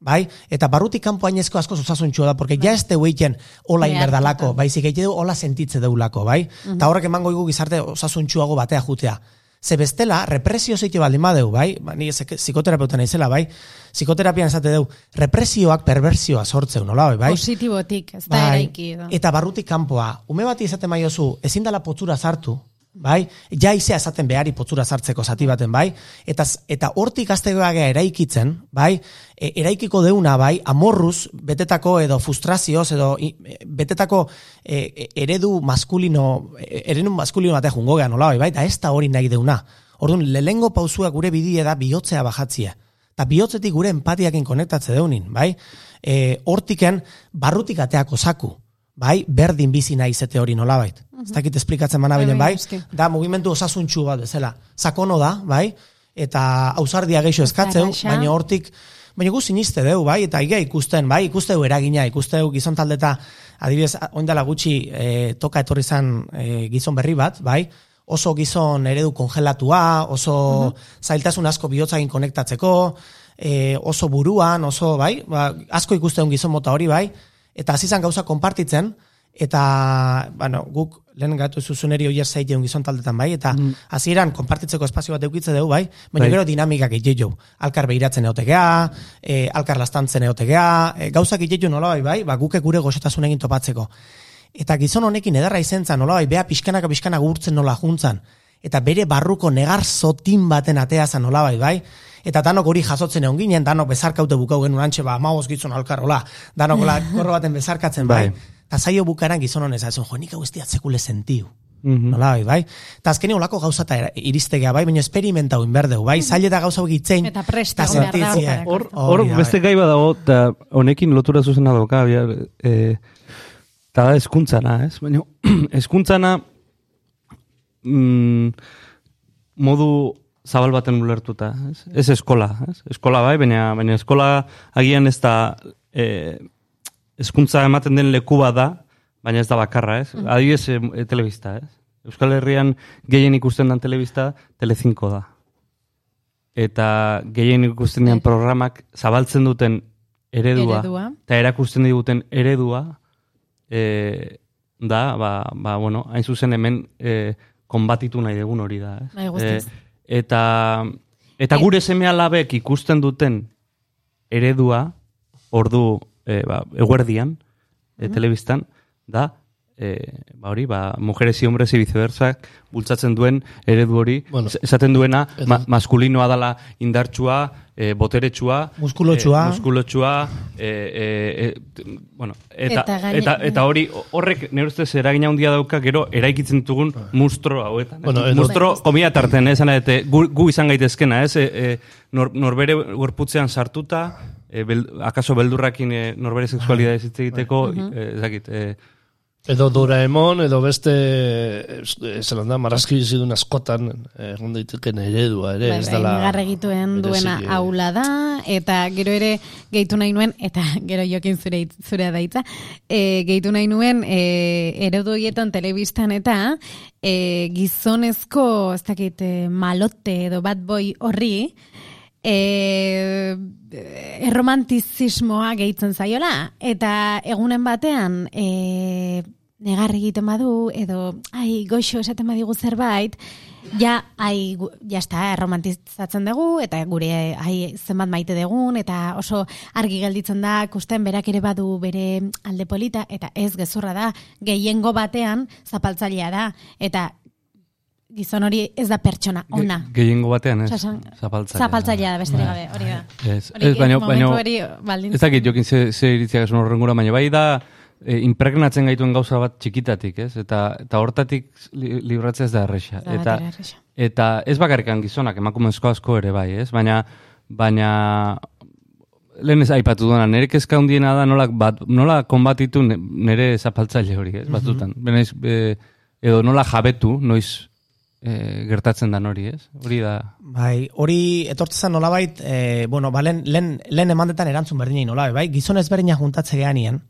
Bai? Eta barrutik kanpo hainezko asko osasuntxua da, porque ja ez teu egiten hola inberdalako, baizik egite du hola sentitze deulako, bai? Eta horrek emango igu gizarte osasuntxuago batea jutea. Ze bestela, represio zeite baldin badeu, bai? Ba, ni psikoterapeuta naizela, bai? Psikoterapian esate deu, represioak perversioa sortzeu, nola, bai? bai? Positibotik, ez da eraiki edo. Eta barrutik kanpoa, ume bati esaten maiozu, ezin dela potzura sartu, bai? Ja izea esaten behari potzura sartzeko zati baten, bai? Eta, eta hortik aztegoagea eraikitzen, bai? E, eraikiko deuna, bai? Amorruz, betetako edo frustrazioz, edo e, betetako e, e, eredu maskulino, e, eredu maskulino batea jungo gehan, nola, bai? Eta ez da hori nahi deuna. Orduan, lehengo pausua gure bidie da bihotzea bajatzia. Eta bihotzetik gure empatiakin konektatze deunin, bai? E, hortiken barrutik ateako zaku, bai? Berdin bizi nahi zete hori nolabait. Ez dakit esplikatzen manabilen, Bai, bai? bai, eske. Da mugimendu osasuntxu bat bezala. Sakono da, bai? Eta ausardia geixo eskatzeu, baina hortik Baina gu siniste deu, bai, eta iga ikusten, bai, ikusteu eragina, ikusteu gizon taldeta, adibidez, oindala gutxi e, toka etorri zan e, gizon berri bat, bai, oso gizon eredu kongelatua, oso zailtasun asko bihotzagin konektatzeko, e, oso buruan, oso, bai, ba, asko ikusteun gizon mota hori, bai, eta hasi zan gauza konpartitzen, eta, bueno, guk lehen gatu zuzuneri oier zaiteun gizon taldetan, bai, eta hasieran konpartitzeko espazio bat eukitze dugu, bai, baina Bai. gero dinamikak egiteu. Alkar behiratzen eotegea, e, alkar lastantzen eotegea, e, gauzak egiteu nola bai, bai, ba, guke gure goxotasun egin topatzeko. Eta gizon honekin ederra izentzan, nola bai, bea pixkanaka pixkana gurtzen nola juntzan. Eta bere barruko negar zotin baten ateazan nola bai, bai. Eta danok hori jasotzen egon ginen, danok bezarkaute bukau genuen antxe, ba, maoz gizon alkarrola, danok la, korro baten bezarkatzen, bai. Bai. Eta zaio bukaran gizon honez, esan, jo, nik hau ez sekule sentiu. Mhm. Nola, bai, bai. Eta azkeni olako gauza eta iristegea, bai, baina esperimentau inberdeu, bai, zaila da gauza gitzein. Eta prest eta egon behar da sentitzea. horretarako. Hor, hor da, beste bai. gai badago, eta honekin lotura zuzena dauka, bia, e, eta da eskuntzana, ez? Baina, eskuntzana mm, modu zabal baten ulertuta, ez? Ez eskola, ez? Eskola bai, baina, baina eskola agian ez da e, eskuntza ematen den leku da, baina ez da bakarra, ez? Adibidez, e, e, telebista, ez? Euskal Herrian gehien ikusten den telebista, Telecinco da eta gehien ikusten dian programak zabaltzen duten eredua, Eredua. eta erakusten diguten eredua e, da, ba, ba, bueno, hain zuzen hemen e, konbatitu nahi dugun hori da. Ez? Bai. Eta, eta gure seme alabek ikusten duten eredua, ordu e, ba, eguerdian, e, telebistan, da, e, ba hori, ba, mujeres y hombres y viceversa, bultzatzen duen eredu hori, Bueno. es- esaten duena, Edo- ma, maskulinoa dala indartsua, e, boteretsua, Muskulotsua. e, muskulotsua, e, e, e, bueno, eta, Eta eta, gaine- eta, hori, horrek nire ustez eragina handia dauka, gero eraikitzen dugun mustro hauetan. Bueno, Bueno, edo- mustro, komia tarten, eh, esan ete, gu, gu izan gaitezkena, ez? E, e, nor, norbere gorputzean sartuta, e, bel, akaso beldurrakin e, norbere sexualidade hitz egiteko, e, ez dakit, e, Edo Doraemon, edo beste, eh, zelan da, marrazki bizidun askotan, eh, egon daiteken eredua ere, Bai, ez bai, dela... negar egituen duena eh, aula da, eta gero ere gehitu nahi nuen, eta gero jokin zure, zure daitza, e, gehitu nahi nuen e, eredu horietan telebistan eta e, gizonezko, ez dakit, malote edo bad boy horri, e, erromantizismoa gehitzen zaiola, eta egunen batean e, negar egiten badu, edo ai, goxo esaten badigu zerbait, ja, ai, gu- ja está, erromantizatzen dugu, eta gure ai, zenbat maite dugun, eta oso argi gelditzen da, kusten berak ere badu bere alde polita, eta ez gezurra da, gehiengo batean zapaltzailea da, eta gizon hori ez da pertsona, ona. ge- gehiengo batean, ez? Zapaltzailea. Zapaltzailea da, besterik gabe, hori da. Ez, Hori, ez, baino, baino, hori baldin- ez dakit jokin ze, ze iritziak esan horrengura, baina bai da e, impregnatzen gaituen gauza bat txikitatik, ez? Eta, eta hortatik li, libratzea ez da erresa. Eta, eta ez bakarrikan gizonak, emakumezko asko ere bai, ez? Baina, baina lehen ez aipatu duena, nire kezka hundiena da nola, bat, nola konbatitu nire zapaltzaile hori, ez? Batzutan. Benaiz, e, edo nola jabetu, noiz e, gertatzen dan hori, ez? Hori da... Bai, hori etortzen nolabait, e, bueno, ba, lehen, lehen, lehen emandetan erantzun berdinei nolabait, bai, gizon ezberdina juntatze geanien,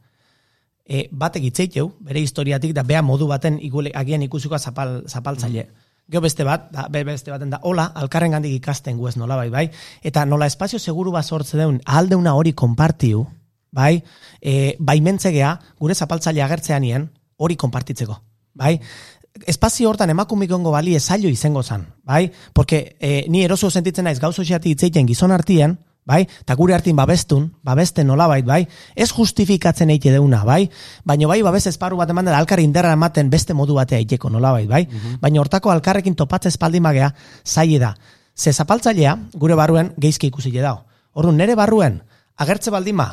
e, batek itzeiteu, bere historiatik, da bea modu baten igule, agian ikusiko zapal, zapaltzaile. Geo beste bat, da, be, beste baten da, hola, alkarren gandik ikasten gu ez nolabait, bai, eta nola espazio seguru bat sortze deun, aldeuna hori konpartiu, bai, e, baimentzegea, gure zapaltzaile agertzeanien, hori konpartitzeko, bai, espazio hortan emakumikongo bali ezailo izango zan, bai? Porque eh, ni eroso sentitzen naiz gauzo xeati itzeiten gizon artien, bai? Ta gure artin babestun, babesten nolabait, bai? Ez justifikatzen eite deuna, bai? Baina bai babes esparru bat eman dela alkar inderra ematen beste modu batea eiteko nolabait, bai? Baina hortako alkarrekin topatze espaldin bagea, zaile da. Ze zapaltzailea, gure barruen geizki ikusi dao. Orduan, nere barruen, agertze baldima,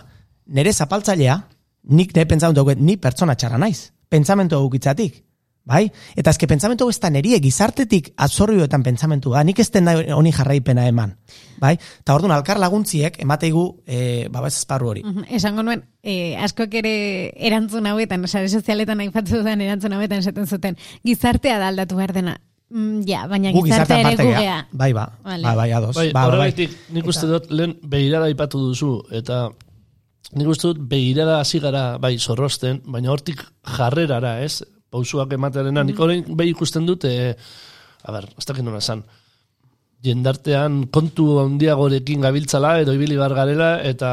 nere zapaltzailea, nik ne pentsamentu hauet, ni pertsona txarra naiz. Pentsamentu hau Bai? Eta eske pentsamentu ez da nerie gizartetik absorbioetan pentsamentu da. Nik ez den da honi jarraipena eman. Bai? Eta orduan alkar laguntziek emateigu e, babes esparru hori. Mhm, Esango nuen, eh, askok ere erantzun hauetan, sare sozialetan aipatu dudan erantzun hauetan esaten zuten, gizartea da aldatu behar dena. Mm, ja, baina Gu gizartea ere gugea. gea. Bai, ba. Vale. Ba, bai, ados. Bai, ba, ba, bai. nik uste dut, lehen behirada ipatu duzu, eta nik uste dut behirada hasi gara, bai, zorrosten, baina hortik jarrerara, ez? Pausuak ematearena, nik orain behi ikusten dut, e, a ber, ez dakit nola esan, jendartean kontu handiagorekin gabiltzala edo ibili bar garela eta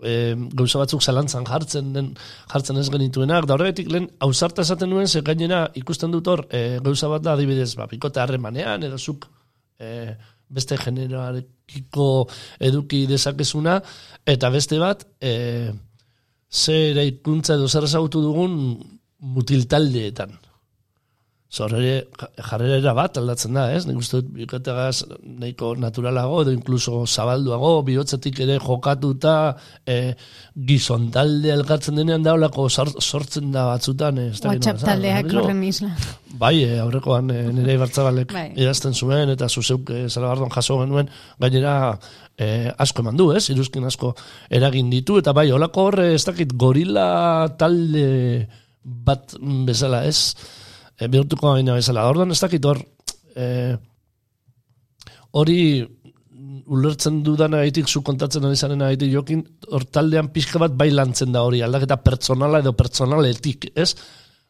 e, gauza batzuk zalantzan jartzen den jartzen ez genituenak. Da horregatik lehen ausarta esaten nuen ze gainera ikusten dut hor e, gauza bat da adibidez ba bikote harremanean edo zuk e, beste generoarekiko eduki dezakezuna eta beste bat e, zer eraikuntza edo zer ezagutu dugun mutiltaldeetan Zorre jarrera bat aldatzen da, ez? Nik uste dut bikotegaz nahiko naturalago, edo inkluso zabalduago, bihotzetik ere jokatuta, e, gizon talde elkatzen denean daulako sortzen da batzutan. Ez da, WhatsApp taldeak horren isla. Bai, e, aurrekoan e, nire ibartzabalek Bai. idazten zuen, eta zuzeuk e, Salabardon jaso genuen, gainera e, asko eman du, ez? Iruzkin asko eragin ditu, eta bai, holako horre, ez dakit, gorila talde bat bezala, ez? E, bihurtuko gaina bezala. Orduan ez dakit hor, e, hori ulertzen dudan agaitik, zu kontatzen ari zaren agaitik jokin, hor taldean pixka bat bai lantzen da hori, aldaketa pertsonala edo pertsonaletik, ez?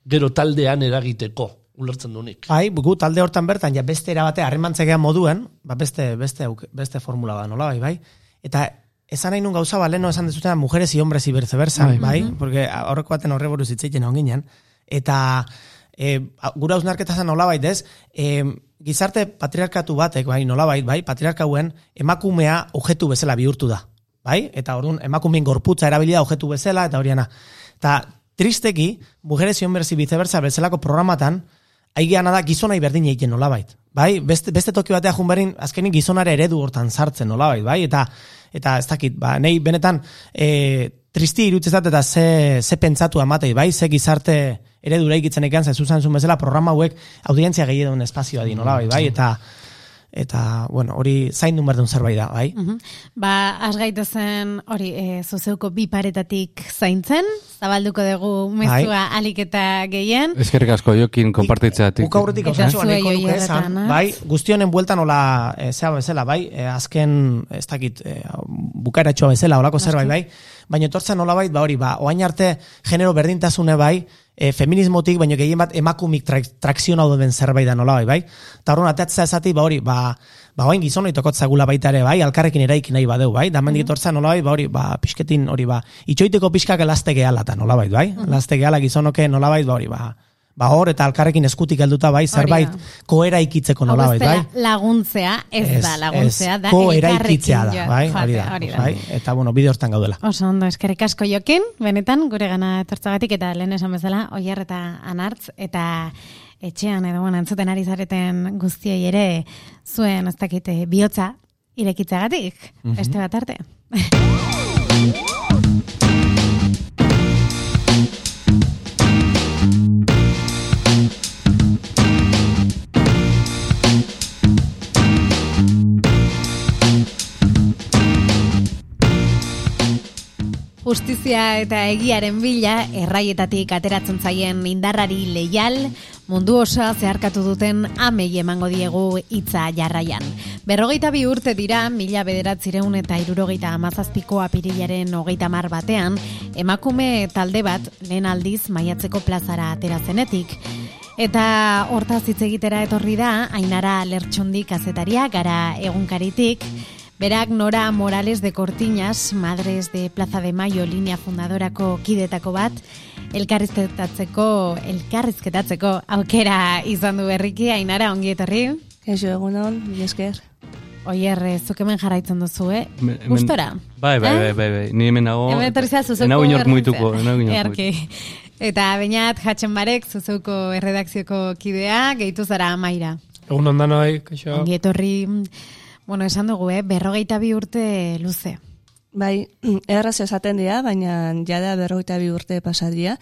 Gero taldean eragiteko, ulertzen du nik. Bai, gu talde hortan bertan, ja beste erabate harremantzegean moduen, ba beste, beste, beste formula da, nola bai, bai? Eta esan nahi nun gauza, ba, leno esan dezutena, mujeres y hombres y viceversa, bai, bai? Porque horreko baten horre buruz hitzeiten onginen. Eta e, gura hausnarketa zen nolabait ez, e, gizarte patriarkatu batek, bai, nolabait, bai, patriarkauen emakumea objektu bezala bihurtu da. Bai? Eta orduan emakumeen gorputza erabili da objektu bezala, eta horiana. Eta tristeki, mujeres y hombres y viceversa bezalako programatan, aigeana da gizonai berdin egiten nolabait. Bai? Beste, beste toki batea junberin, azkenik gizonare eredu hortan sartzen nolabait, bai? Eta, eta ez dakit, ba, nei benetan e, tristi irutzezat eta ze, ze pentsatu amatei, bai? Ze gizarte eredura ikitzen ekan, ze zuzan zuen bezala programa hauek audientzia gehiago espazioa di nolabait, bai? Eta, eta, bueno, hori zaindun behar duen zerbait da, bai? Mhm. Ba, az gaitezen hori, e, zuzeuko bi paretatik zaintzen, zabalduko dugu mezua alik eta gehien. Eskerrik asko jokin konpartitzeatik. Guk aurretik Eta nahiko esan, az? bai, guztionen bueltan nola, e, zea bezala, bai, e, azken, ez dakit, e, bukaeratxoa bezala, olako zerbait, bai, baina etortzen nola bai, ba hori, ba, oain arte genero berdintasune bai, e, feminismotik, baina gehien bat emakumik tra trakziona duen zerbait da nola bai, bai, eta horren ateatzea esati, ba hori, ba, ba oain gizonoi tokotzagula baita ere, bai, alkarrekin eraiki nahi badeu, bai, da mendik etortzen nola bai, ba hori, ba, pixketin hori, ba, itxoiteko pixkak elazte gehala, eta nola bai, bai, elazte gehala gizonoke nola bai, ba hori, ba, ba hor, eta alkarrekin eskutik helduta bai, zerbait da. koera ikitzeko nola ez bai, laguntzea, ez, da laguntzea, da ko elkarrekin eraikitzea da, bai, joatea, hori da, da. bai, eta bueno, bide hortan gaudela. Oso ondo, eskerrik asko jokin, benetan, gure gana etortzagatik, eta lehen esan bezala, oier eta anartz, eta etxean edo bueno, entzuten ari zareten guztiei ere zuen, ez dakite, bihotza irekitzagatik, beste bat arte. Justizia eta egiaren bila, erraietatik ateratzen zaien indarrari leial, mundu osoa zeharkatu duten amei emango diegu hitza jarraian. Berrogeita bi urte dira, mila bederatzireun eta irurogeita amazazpiko apirilaren hogeita mar batean, emakume talde bat lehen aldiz maiatzeko plazara aterazenetik. Eta hortaz hitz egitera etorri da, Ainara Lertxundi kazetaria gara egunkaritik, Berak Nora Morales de Cortiñas, Madres de Plaza de Mayo linea fundadorako kidetako bat, elkarrizketatzeko, elkarrizketatzeko aukera izan du berriki, Ainara, ongi etorri. Kaixo egunon, esker. Oier, zuk hemen jarraitzen duzu, eh? Me- Gustora? Bai, bai, Eh? bai, bai, bai. Ni hemen nago. Hemen etorri zara zuzeuko Enau inork muituko. Eta bainat, jatxen barek, zuzeuko erredakzioko kidea, gehitu zara amaira. Egun ondan hoi, kaixo. Ongi etorri, bueno, esan dugu, eh? Berrogeita bi urte luze. Bai, erraz esaten dira, baina jada berrogeita bi urte pasadia.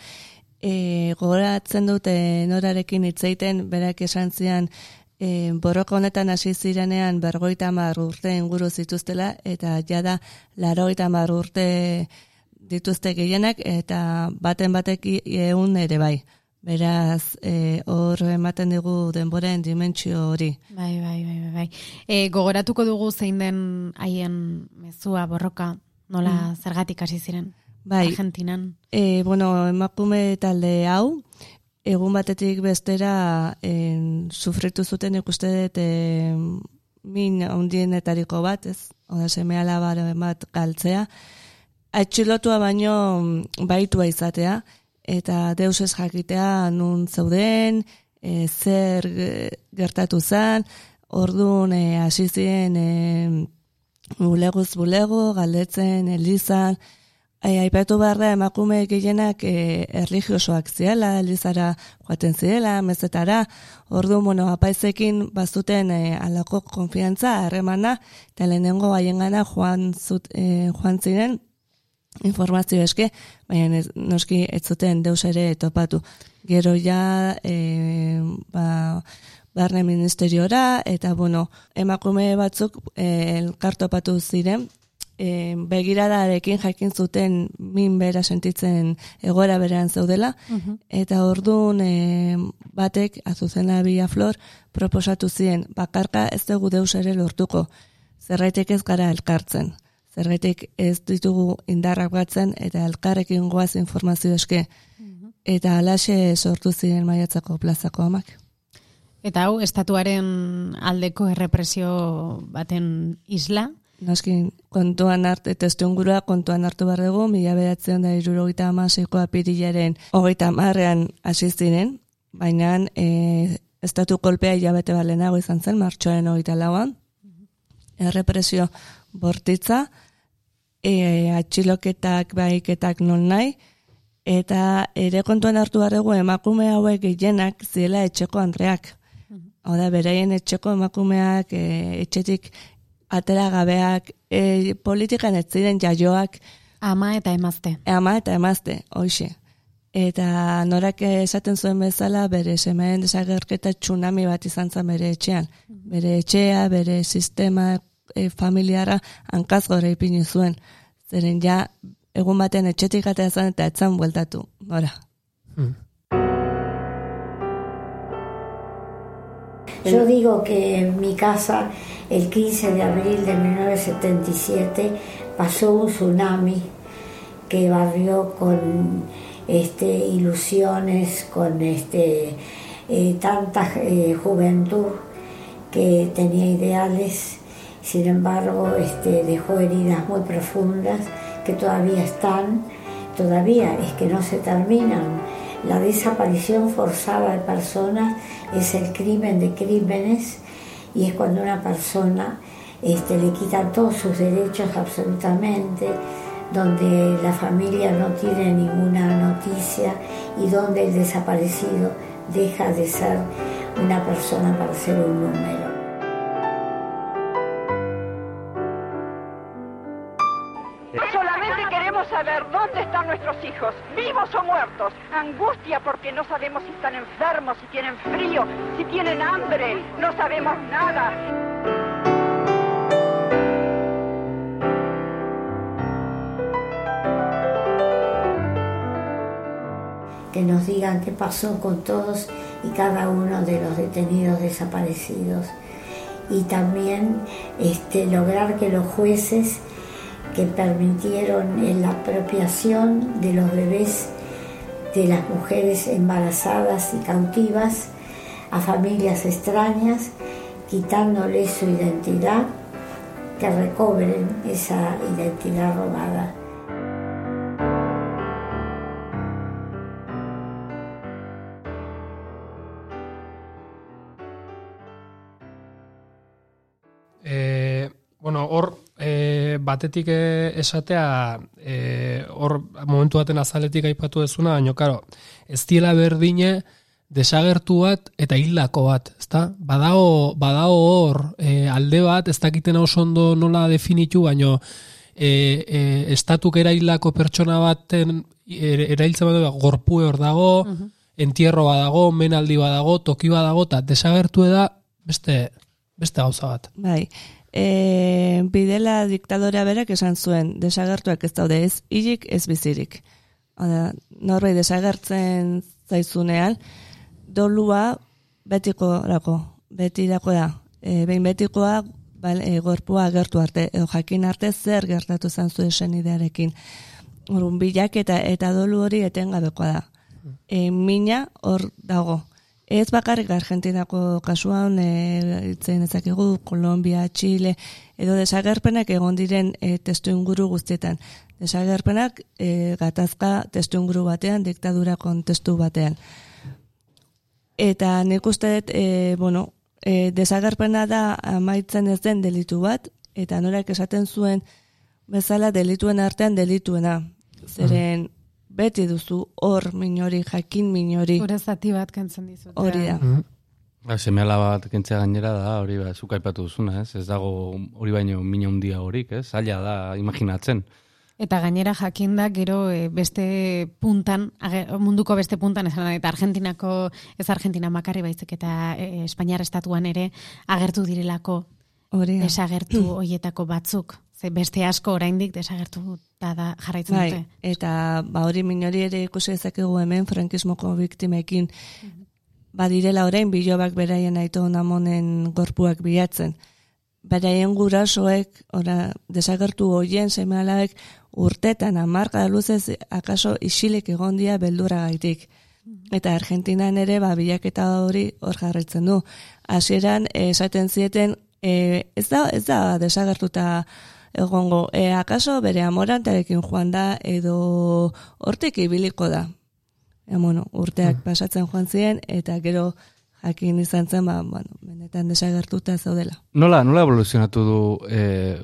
E, gogoratzen dute norarekin hitzeiten berak esan zian e, borroka honetan hasi zirenean berrogeita hamar urte inguru zituztela eta jada larogeita hamar urte dituzte gehienak eta baten batek ehun ere bai. Beraz, e, hor ematen digu denboren dimentsio hori. Bai, bai, bai, bai. E, gogoratuko dugu zein den haien mezua borroka, nola zergatik hasi ziren. Bai, Argentinan. E, bueno, emakume talde hau, egun batetik bestera en, sufritu zuten ikuste dut e, min ondienetariko bat, ez? Oda, seme alaba bat galtzea. Atxilotua baino mm, baitua izatea, eta deus ez jakitea nun zeuden, e, zer e, gertatu zen, orduan e, hasi ziren e, buleguz bulego, galdetzen, elizan, Ai, aipatu behar da emakume gehienak e, erligiosoak ziela, elizara joaten zirela, mezetara, ordu, bueno, apaizekin bazuten e, alako konfiantza, harremana, eta lehenengo haiengana joan, zut, e, joan ziren informazio eske, baina ez, noski ez zuten deus ere topatu. Gero ja, e, ba, barne ministeriora, eta bueno, emakume batzuk e, elkartopatu ziren, e, begiradarekin jakin zuten min bera sentitzen egoera berean zeudela, eta orduan e, batek, azuzena bia flor, proposatu ziren, bakarka ez dugu deus ere lortuko, zerraitek ez gara elkartzen, zerraitek ez ditugu indarrak batzen, eta elkarrekin goaz informazio eske, eta alaxe sortu ziren maiatzako plazako amak. Eta hau, estatuaren aldeko errepresio baten isla, Noski, kontuan hartu, testu ingurua kontuan hartu behar dugu, mila bedatzen da irurogeita amaseiko apirilaren hogeita marrean hasi ziren, baina e, estatu kolpea hilabete balenago izan zen, martxoaren hogeita lauan, errepresio bortitza, e, atxiloketak, baiketak non nahi, eta ere kontuan hartu behar dugu emakume hauek gehienak ziela etxeko andreak. Hau da, beraien etxeko emakumeak e, etxetik atera gabeak, e, politikan ez ziren jaioak, ama eta emazte. ama eta emazte, hoxe. Eta norak esaten zuen bezala, bere semen desagerketa tsunami bat izan zen bere etxean. Bere etxea, bere sistema e, familiara hankaz gore ipini zuen. Zeren ja, egun batean etxetik atea zen eta etzan bueltatu. Nora. Yo digo que en mi casa el 15 de abril de 1977 pasó un tsunami que barrió con este, ilusiones, con este, eh, tanta eh, juventud que tenía ideales, sin embargo este, dejó heridas muy profundas que todavía están, todavía es que no se terminan. La desaparición forzada de personas es el crimen de crímenes y es cuando una persona este, le quitan todos sus derechos absolutamente, donde la familia no tiene ninguna noticia y donde el desaparecido deja de ser una persona para ser un número. Saber dónde están nuestros hijos, vivos o muertos. Angustia porque no sabemos si están enfermos, si tienen frío, si tienen hambre. No sabemos nada. que nos digan qué pasó con todos y cada uno de los detenidos desaparecidos y también este, lograr que los jueces que permitieron la apropiación de los bebés de las mujeres embarazadas y cautivas a familias extrañas, quitándoles su identidad, que recobren esa identidad robada. Batetik e, esatea e, hor momentu baten azaletik aipatu dezuna, baina karo, ez diela berdine desagertu bat eta hildako bat, ezta? Badago, badago hor e, alde bat, ez dakiten oso ondo nola definitu, baino e, e, estatuk erailako pertsona baten er, erailtzen bat gorpue hor dago, entierro badago, menaldi badago, toki badago, eta desagertu da beste, beste gauza bat. Bai, e, bidela diktadorea berak esan zuen, desagertuak ez daude ez hilik ez bizirik. Oda, norbait desagertzen zaizunean, dolua betiko rako, betirako da. E, behin betikoa, bal, e, gorpua agertu arte, edo jakin arte zer gertatu zan zuen senidearekin. Orrun bilak eta, eta dolu hori etengabekoa da. E, mina hor dago. Ez bakarrik Argentinako kasuan e, itzen ezakegu, Kolombia, Chile, edo desagerpenak egon diren e, testu inguru guztietan. Desagerpenak e, gatazka testu inguru batean, diktadura kontestu batean. Eta nik uste dut, e, bueno, e, desagerpena da amaitzen ez den delitu bat, eta norak esaten zuen bezala delituen artean delituena. Zeren beti duzu hor minori, jakin minori, Gure zati bat kentzen dizut. hori da. Ba, semela bat kentzea gainera da, hori ba, zuk aipatu duzuna, ez? Ez dago hori baino mina handia horik, ez? Zaila da imaginatzen. Eta gainera jakinda gero e, beste puntan, age- munduko beste puntan, esan eta Argentinako, ez Argentina makarri baizik eta e, Espainiar estatuan ere agertu direlako Hori da. desagertu hoietako batzuk. Ze beste asko oraindik desagertu da, da jarraitzen Bai, dute. eta ba hori minori ere ikusi dezakegu hemen frankismoko biktimekin badirela orain bilobak beraien aito namonen gorpuak bilatzen. Beraien gurasoek, ora, desagertu hoien semealabek urtetan amarka luzez akaso isilik egon dira beldura gaitik. Eta Argentinan ere ba, bilaketa hori hor jarraitzen du. Hasieran eh, esaten zieten e, ez da ez da desagertuta egongo. E, akaso bere amorantarekin joan da edo hortik ibiliko da. E, bueno, urteak pasatzen joan ziren eta gero jakin izan zen, ba, bueno, benetan desagertuta zaudela. Nola, nola evoluzionatu du e,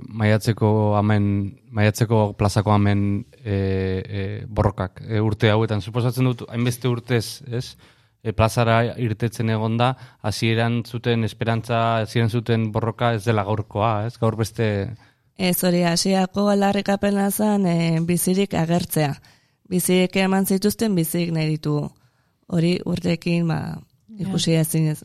maiatzeko amen, maiatzeko plazako amen e, e, borrokak e, urte hauetan? Suposatzen dut, hainbeste urtez, ez? E, plazara irtetzen egon da, hasieran zuten esperantza, hasieran zuten borroka ez dela gaurkoa, ez? Gaur beste... Ez hori hasiako alarrikapena zen e, bizirik agertzea. Bizirik eman zituzten bizirik nahi ditu. Hori urtekin ba, ikusi ezin ez,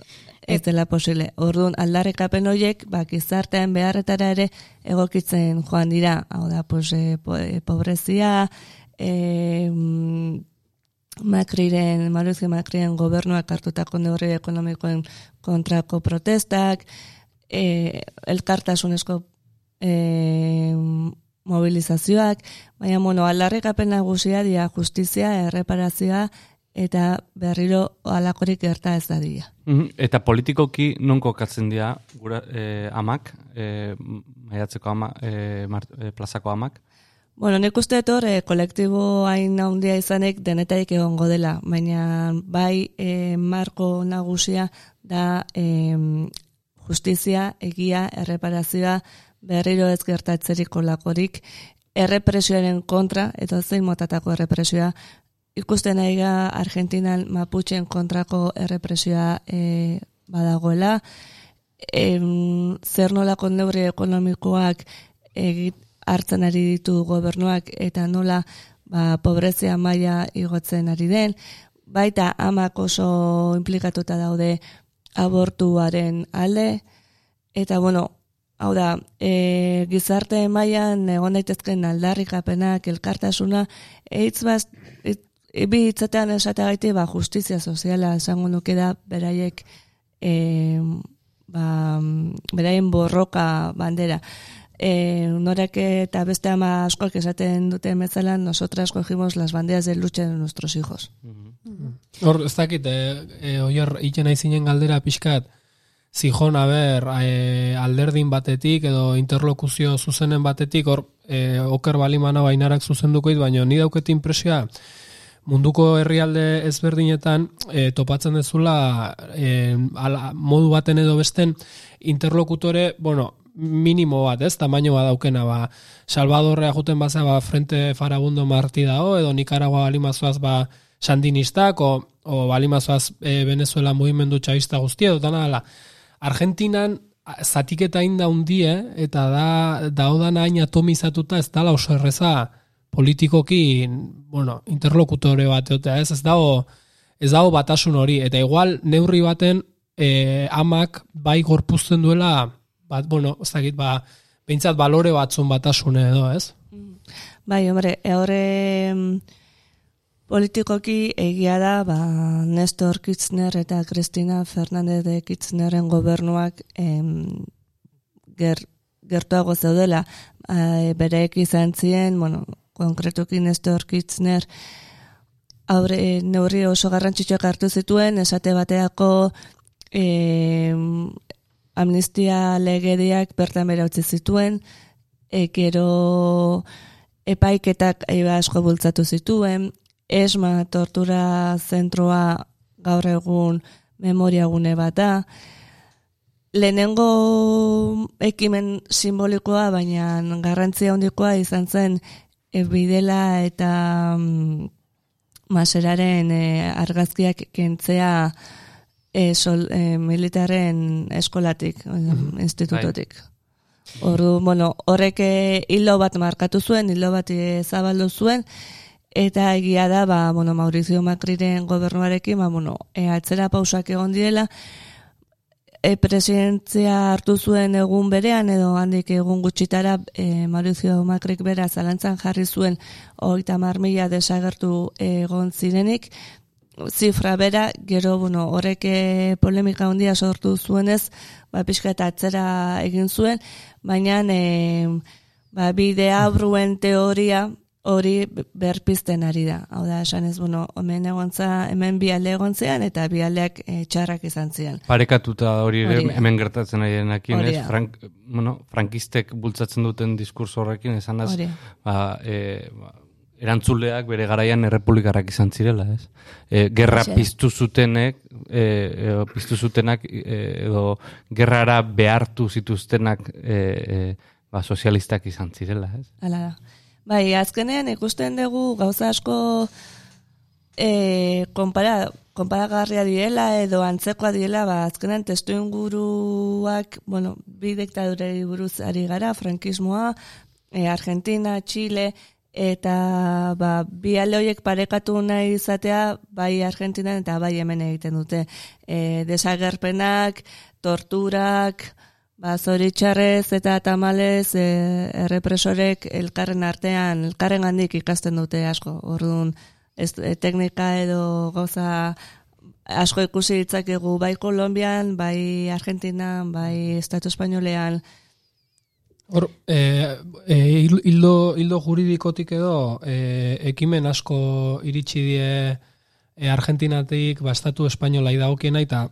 ez dela posible. Orduan aldarrikapen horiek ba, gizartean beharretara ere egokitzen joan dira. Hau da, pues, e, po, e, pobrezia, e, mm, Macriren, Maruzki Macriren gobernuak hartutako neurri ekonomikoen kontrako protestak, e, elkartasunezko e, mobilizazioak, baina bueno, aldarrikapen nagusia dira justizia, erreparazioa eta berriro alakorik gerta ez dadila. Mhm, Eta politikoki non kokatzen dira gura, e, amak, e, maiatzeko ama, e, mar, e, plazako amak? Bueno, nik uste etor, e, kolektibo hain handia izanek denetaik egongo dela, baina bai e, marko nagusia da e, justizia, egia, erreparazioa, berriro ez gertatzeriko lakorik, errepresioaren kontra, eta zein motatako errepresioa, ikusten nahi Argentinan Mapuchen kontrako errepresioa e, badagoela, em, zer nolako neurri ekonomikoak egit, hartzen ari ditu gobernuak eta nola ba, pobrezia maila igotzen ari den, baita amak oso implikatuta daude abortuaren alde, eta bueno, hau da, e, gizarte mailan egon daitezken aldarrikapenak, elkartasuna, eitz baz, it, bi hitzatean esateagaiti, ba, justizia soziala esango nuke da, beraiek, e, ba, beraien borroka bandera. E, norak eta beste ama askoak esaten duten bezala, nosotras cogimos las banderas de lucha de nuestros hijos. Hor, ez dakit, e, e, oier, galdera pixkat, zijon, aber, e, alderdin batetik edo interlokuzio zuzenen batetik, hor, e, oker balimana bainarak zuzenduko dit, baina ni dauket impresioa, munduko herrialde ezberdinetan e, topatzen dezula e, ala, modu baten edo besten interlokutore, bueno, minimo bat, ez, tamaino bat daukena, ba, Salvadorrea juten baza, ba, Frente Farabundo Martí dao, edo Nicaragua balimazoaz, ba, sandinistak, o, o balimazoaz e, Venezuela mugimendu txavista guztia, edo dana, ala. Argentinan, zatiketa inda hundie, eta da, daudan hain atomizatuta, ez dala oso erreza politikoki, bueno, interlokutore bat, egotea, ez, ez dago, ez dago batasun hori, eta igual neurri baten e, amak bai gorpuzten duela, bat, bueno, ez dakit, ba, behintzat balore batzun batasune edo, ez? Bai, hombre, horre politikoki egia da, ba, Nestor Kirchner eta Cristina Fernandez de Kirchnerren gobernuak em, ger, gertuago zeudela. E, bereek izan ziren, bueno, konkretuki Nestor Kirchner aurre, neurri oso garrantzitsuak hartu zituen, esate bateako em, amnistia legediak bertan bera utzi zituen, e, gero epaiketak eba asko bultzatu zituen, esma tortura zentroa gaur egun memoriagune bat da, lehenengo ekimen simbolikoa, baina garrantzia handikoa izan zen e, bidela eta mm, maseraren e, argazkiak kentzea e, sol, e, militarren eskolatik, mm institutotik. Ordu, bueno, horrek hilo bat markatu zuen, hilo bat zabaldu zuen, eta egia da, ba, bueno, Maurizio Macriren gobernuarekin, ba, bueno, e, atzera pausak egon diela, e, presidentzia hartu zuen egun berean edo handik egun gutxitara e, Mauricio Macrik bera zalantzan jarri zuen hogeita mar mila desagertu egon zirenik. Zifra bera, gero, bueno, horrek e, polemika handia sortu zuenez, ba, pixka eta atzera egin zuen, baina e, ba, bide abruen teoria hori berpizten ari da. Hau da, esan ez, bueno, hemen egontza, hemen bi alde egontzean, eta bi aldeak e, txarrak izan zian. Parekatuta hori ere Hori hemen gertatzen ari denakin, ez? Frank, bueno, frankistek bultzatzen duten diskurso horrekin, esan az, ba, e, ba, erantzuleak bere garaian errepublikarrak izan zirela, ez? E, gerra Hoxe. piztu zutenek, e, e, piztu zutenak, e, edo gerrara behartu zituztenak e, e, ba, sozialistak izan zirela, ez? Hala da. Bai, azkenean ikusten dugu gauza asko e, konpara, konparagarria direla edo antzekoa direla, ba, azkenean testu inguruak, bueno, bi diktadurei buruz ari gara, frankismoa, e, Argentina, Chile, eta ba, bi alde horiek parekatu nahi izatea, bai Argentinan eta bai hemen egiten dute. E, desagerpenak, torturak, Ba, zoritxarrez eta tamalez e, errepresorek elkarren artean, elkarren handik ikasten dute asko. Orduan, ez, e, teknika edo gauza asko ikusi ditzakegu bai Kolombian, bai Argentinan, bai Estatu Espainolean. Hor, e, e, hil- hildo, hildo juridikotik edo e, ekimen asko iritsi die e, Argentinatik bastatu espainola idagokiena eta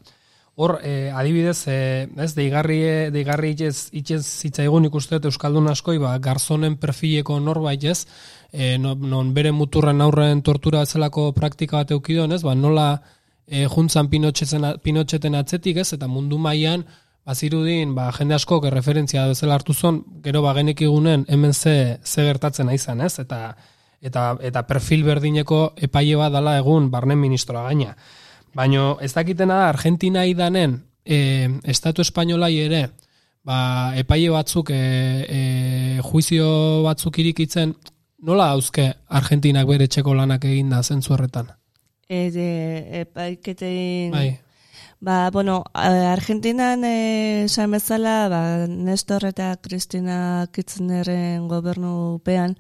hor e, adibidez e, ez deigarri deigarri itez itez zitzaigun ikuste dut euskaldun askoi ba garzonen perfileko norbait ez e, non, non bere muturren aurren tortura bezalako praktika bat eukidon ez ba nola e, juntzan Pinocheten atzetik ez eta mundu mailan bazirudin ba, jende askok referentzia bezala hartu zon, gero ba genekigunen hemen ze, ze gertatzen izan, ez? Eta, eta, eta perfil berdineko epaile bat dala egun barnen ministroa gaina. Baina ez dakitena da, Argentina idanen e, Estatu Espainolai ere ba, epaile batzuk e, e, juizio batzuk irikitzen nola hauzke Argentinak bere txeko lanak eginda zentzu horretan? E, de, epaiketein... Bai, Ba, bueno, Argentinan esan bezala, ba, Nestor eta Cristina Kirchnerren gobernupean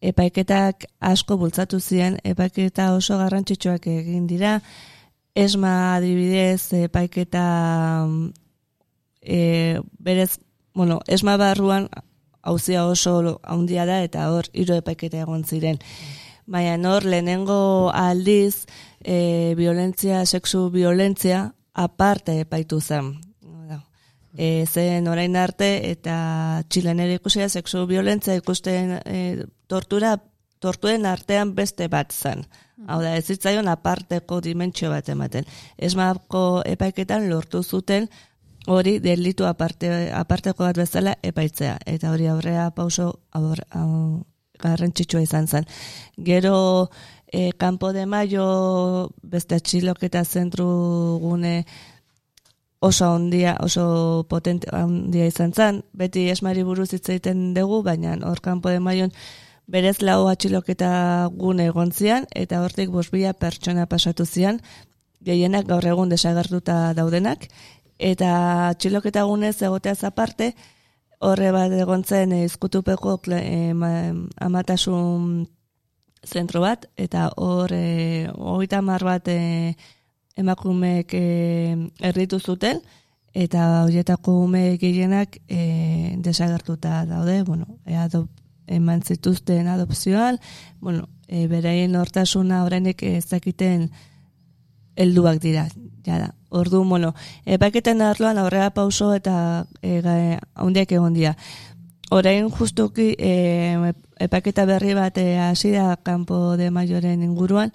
epaiketak asko bultzatu ziren, epaiketa oso garrantzitsuak egin dira, esma adibidez epaiketa mm, e, berez, bueno, esma barruan hauzia oso handia da eta hor hiru epaiketa egon ziren. Baina hor lehenengo aldiz e, violentzia, sexu violentzia aparte epaitu zen. E, zen orain arte eta txilen ere ikusia sexu violentzia ikusten e, tortura tortuen artean beste bat zen. Hau da, ez zitzaion aparteko dimentsio bat ematen. Esmako epaiketan lortu zuten hori delitu aparte, aparteko bat bezala epaitzea. Eta hori aurrea pauso aur, au, garrantzitsua izan zen. Gero, e, Campo de Mayo beste atxiloketa zentru gune oso ondia, oso potente handia izan zen. Beti esmari buruz hitz egiten dugu, baina hor Campo de Mayon berez lau atxiloketa gune egon zian, eta hortik bosbila pertsona pasatu zian, gehienak gaur egun desagertuta daudenak, eta atxiloketa gunez egoteaz aparte, horre bat egon zen eh, izkutupeko eh, ma- amatasun zentro bat, eta hor e, hogeita mar bat e, emakumeek e, erritu zuten, eta horietako ume gehienak e, desagertuta daude, bueno, e, adop, eman zituzten adopzioan, bueno, e, beraien hortasuna orainek ez dakiten helduak dira, jada. Ordu, bueno, epaketen arloan aurrera pauso eta e, handiak egon dira. Orain justuki e, epaketa berri bat e, hasi da Campo de Mayoren inguruan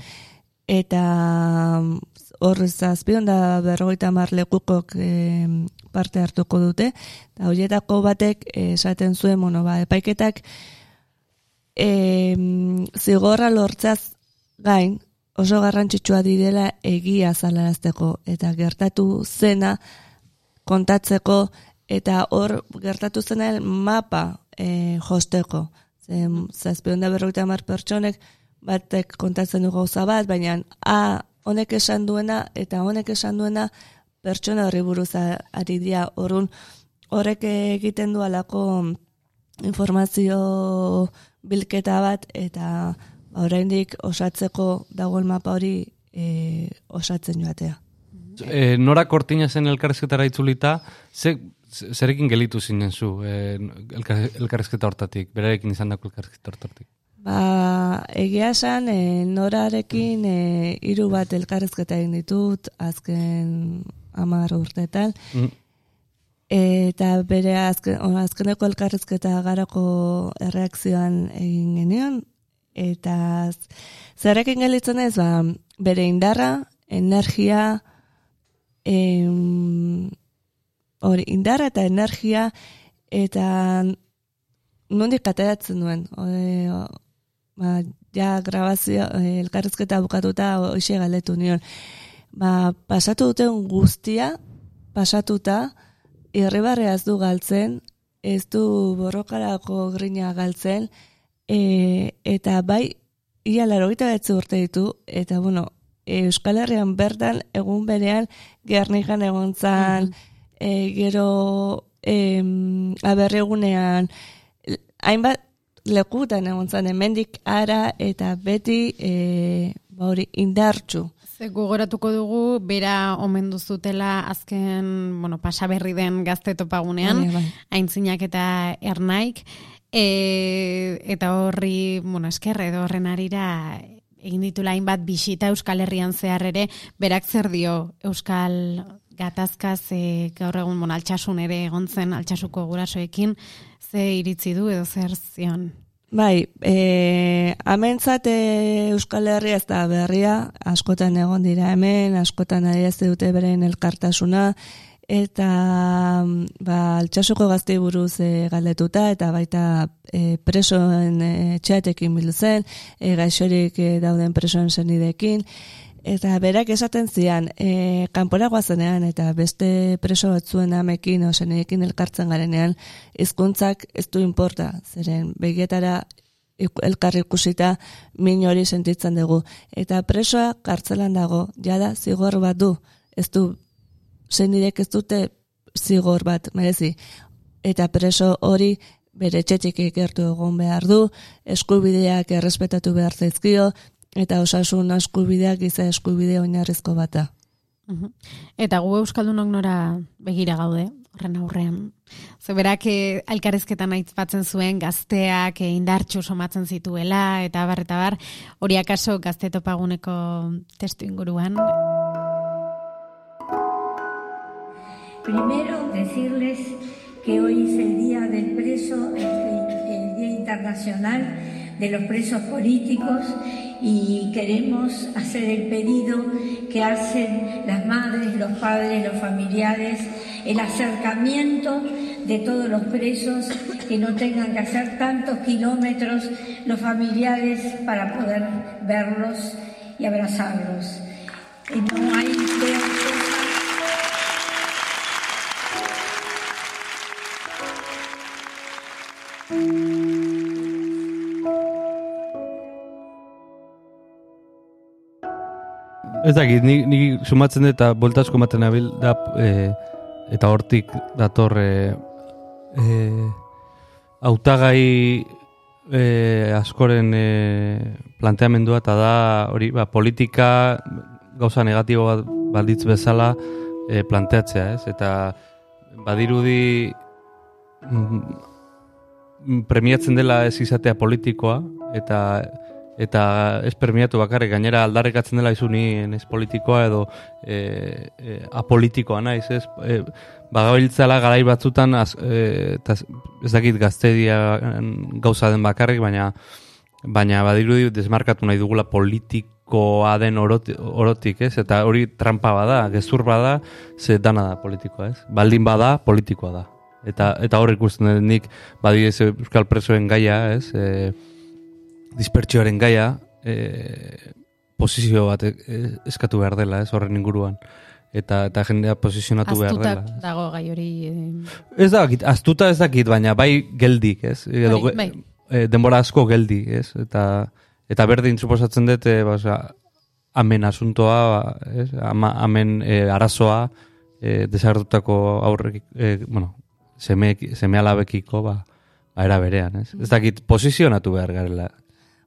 eta mm, hor zazpion da berrogeita mar lekukok e, parte hartuko dute. Eta horietako batek eh, esaten zuen, bueno, ba, epaiketak e, zigorra lortzeaz gain oso garrantzitsua direla egia zalarazteko eta gertatu zena kontatzeko eta hor gertatu zena mapa e, josteko. Zazpion da berroita hamar pertsonek batek kontatzen du gauza bat, baina a honek esan duena eta honek esan duena pertsona horri buruz ari horun horrek egiten du alako informazio bilketa bat eta ba, oraindik osatzeko dagoen mapa hori e, osatzen joatea. E, nora kortina zen elkarrezketara itzulita, ze, zerekin gelitu zinen zu e, elkar, elkarrezketa hortatik, berarekin izan dako elkarrezketa hortatik? Ba, egia esan, e, norarekin e, hiru bat elkarrezketa egin ditut, azken amar urteetan, Mm. Eta bere azken, azkeneko elkarrezketa garako erreakzioan egin genion, eta z- zerekin gelitzen ez, ba, bere indarra, energia, em, hori, indarra eta energia, eta nondik ateratzen duen. Hori, ba, ja grabazio, eh, elkarrezketa bukatuta hoxe galetu nion. Ba, pasatu duten guztia, pasatuta, irribarrea ez du galtzen, ez du borrokarako grina galtzen, e, eta bai, ia laro urte ditu, eta bueno, Euskal Herrian bertan, egun berean, gernikan egon zan, e, gero em, aberregunean, hainbat lekutan egon zan, hemendik ara eta beti e, ba hori indartxu. Ze gogoratuko dugu, bera omen duzutela azken, bueno, pasaberri den gazte topagunean, Bai, bai. aintzinak eta ernaik, e, eta horri, bueno, eskerre edo horren arira egin ditula hainbat bisita Euskal Herrian zehar ere, berak zer dio Euskal gatazkaz e, gaur egun bon, altxasun ere egon zen altxasuko gurasoekin, ze iritzi du edo zer zion. Bai, e, amentzat e, Euskal Herria ez da berria, askotan egon dira hemen, askotan adierazte dute beren elkartasuna, eta ba, altxasuko gaztei buruz e, galdetuta, eta baita e, presoen e, txatekin biltzen, e, gaixorik e, dauden presoen zenidekin, Eta berak esaten zian, e, kanpora guazenean eta beste preso batzuen amekin o zenekin elkartzen garenean, hizkuntzak ez du inporta, zeren begietara elkar ikusita min hori sentitzen dugu. Eta presoa kartzelan dago, jada zigor bat du, ez du, zenidek ez dute zigor bat, merezi. Eta preso hori bere txetxik ikertu egon behar du, eskubideak errespetatu behar zaizkio, eta osasun eskubideak giza eskubide oinarrizko bata. Eta gu Euskaldunok nora begira gaude, horren aurrean. Zeberak eh, elkarrizketan aitzatzen zuen gazteak eh, indartxu somatzen zituela, eta bar, eta bar, hori akaso gazte topaguneko testu inguruan. Primero, decirles que hoy es el Día del Preso, el, el Día Internacional de los Presos Políticos y queremos hacer el pedido que hacen las madres, los padres, los familiares, el acercamiento de todos los presos, que no tengan que hacer tantos kilómetros los familiares para poder verlos y abrazarlos. No hay Ez dakit, ni, ni sumatzen dut eta boltasko ematen nabil, da, e, eta hortik dator e, e, autagai e, askoren e, planteamendua eta da hori ba, politika gauza negatibo bat balditz bezala e, planteatzea, ez? Eta badirudi mm, premiatzen dela ez izatea politikoa eta eta ez permiatu bakarrik gainera aldarrekatzen dela izuni ez politikoa edo e, e, apolitikoa naiz, ez? E, bagabiltzala garai batzutan az, e, eta ez dakit gaztedia gauza den bakarrik, baina baina badirudi desmarkatu nahi dugula politikoa den oroti, orotik, ez? Eta hori trampa bada, gezur bada, ze dana da politikoa, ez? Baldin bada, politikoa da. Eta, eta hor ikusten dut nik badidez Euskal Presoen gaia, ez? E, dispertsioaren gaia, e, posizio bat e, eskatu behar dela, ez horren inguruan. Eta, eta jendea posizionatu behar Aztuta dela. dago gai hori. eh, Ez dakit, aztuta ez dakit, baina bai geldik, ez? Edo, Bai, bai. e, denbora asko geldi, ez? Eta, eta berdin suposatzen dut, e, ba, osea, amen asuntoa, ba, ez? Ama, amen e, arazoa, e, desagertutako aurrek, e, bueno, seme, seme alabekiko, ba, ba, era berean, ez? Ez dakit, posizionatu behar garela.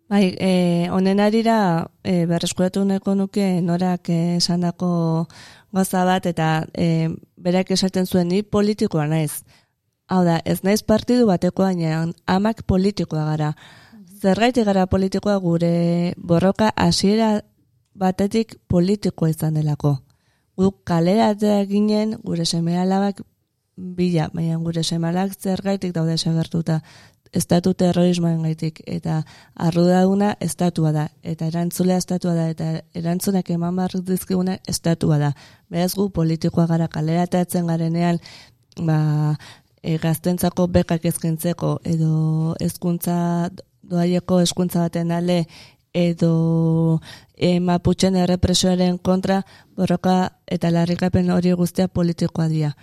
Bai, e, honen arira e, berreskuratu nahiko nuke norak esandako gauza bat eta e, berak esaten zuen ni politikoa naiz. Hau da, ez naiz partidu bateko baina amak politikoa gara. Zergaitik gara politikoa gure borroka hasiera batetik politikoa izan delako. Guk kaleratzea ginen gure seme alabak bila, baina gure seme alabak zergaitik daude segertuta estatu terrorismoen gaitik, eta arrudaduna estatua da, eta erantzulea estatua da, eta erantzunak eman behar dizkiguna estatua da. Beraz gu politikoa gara kaleratatzen garenean, ba, e, gaztentzako bekak ezkintzeko, edo hezkuntza doaieko hezkuntza baten ale, edo e, maputxen errepresioaren kontra borroka eta larrikapen hori guztia politikoa dira.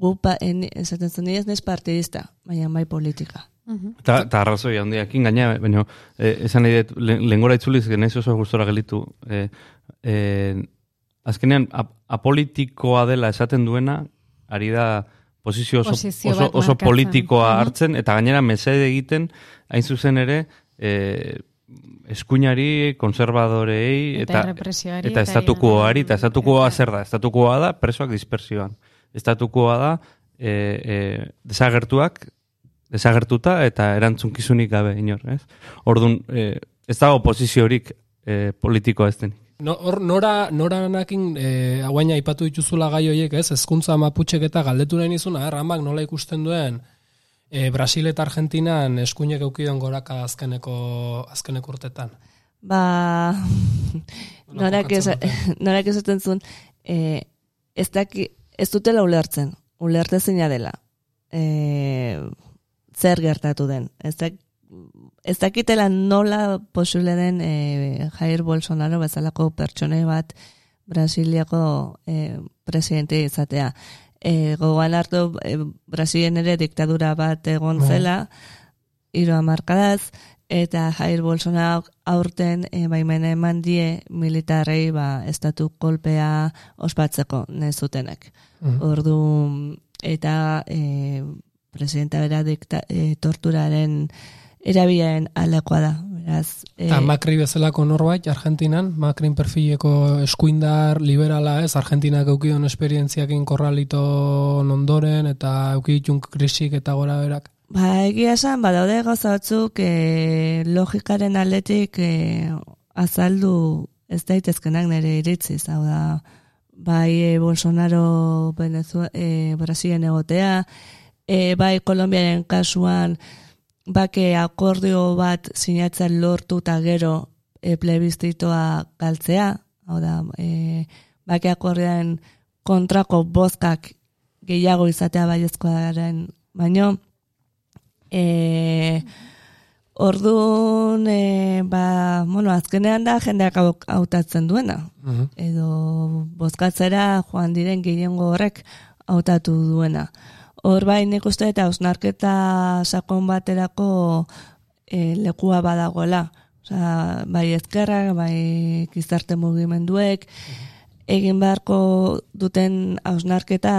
Gu, pa, en, esaten zuen, ez naiz partidista, baina bai politika. Eta eta arrazoi handiakin gaina, baina eh, esan nahi dut, le- lehengora itzuliz, genaiz oso gustora gelitu. Eh, eh, azkenean, ap apolitikoa dela esaten duena, ari da posizio oso, Posizio oso, oso politikoa hartzen, eta gainera mesede egiten, hain zuzen ere, eh, eskuinari, konservadorei, Eta eta eta- estatukoari, eta estatukoa zer da? Estatukoa da presoak dispersioan. Estatukoa da e, e, desagertuak desagertuta eta erantzunkizunik gabe inor, ez? Ordun e, ez dago posiziorik e, politikoa ez denik. No, hor, nora, nora nakin, e, hauaina aipatu dituzula gai horiek, ez? Ezkuntza maputxek eta galdetu nahi nizuna, eh? Ramak nola ikusten duen e, Brasil eta Argentinan eskuinek eukidon goraka azkeneko, azkeneko urtetan. Ba, norak, ez, norak esaten zuen, e, ez, daki, ez dutela ulertzen, ulertezina dela. E, zer gertatu den. Ez, dak, ez dakitela nola posible den e, Jair Bolsonaro bezalako pertsone bat Brasiliako e, presidente izatea. E, gogoan hartu e, Brasilen ere diktadura bat egon Bai. zela, hiru hamarkadaz, eta Jair Bolsonaro aurten e, baimena eman die militarrei ba, estatu kolpea ospatzeko nahi zutenak. Mhm. Ordu eta e, presidenta bera dikta, e, torturaren erabilaren aldekoa da. Beraz, e, Eta Macri bezalako norbait, Argentinan, Macrin perfileko eskuindar liberala ez, Argentinak eukidon esperientziakin korralito ondoren, eta eukiditun krisik eta gora berak. Ba, egia esan, badaude gauza batzuk e, logikaren aldetik e, azaldu ez daitezkenak nire iritziz, hau da, bai e, Bolsonaro Venezuela, e, Brasilen egotea, e, bai Kolombiaren kasuan bake akordio bat sinatzen lortu eta gero e, plebizitoa galtzea, hau da, e, bake akordioaren kontrako bozkak gehiago izatea baiezkoaren baino, e, Orduan, e, ba, bueno, azkenean da jendeak hau- hautatzen duena. Edo bozkatzera joan diren gehiengo horrek hautatu duena. Hor bai nik uste eta ausnarketa sakon baterako e, lekua badagoela. Osea, bai ezkerrak, bai gizarte mugimenduek, egin beharko duten hausnarketa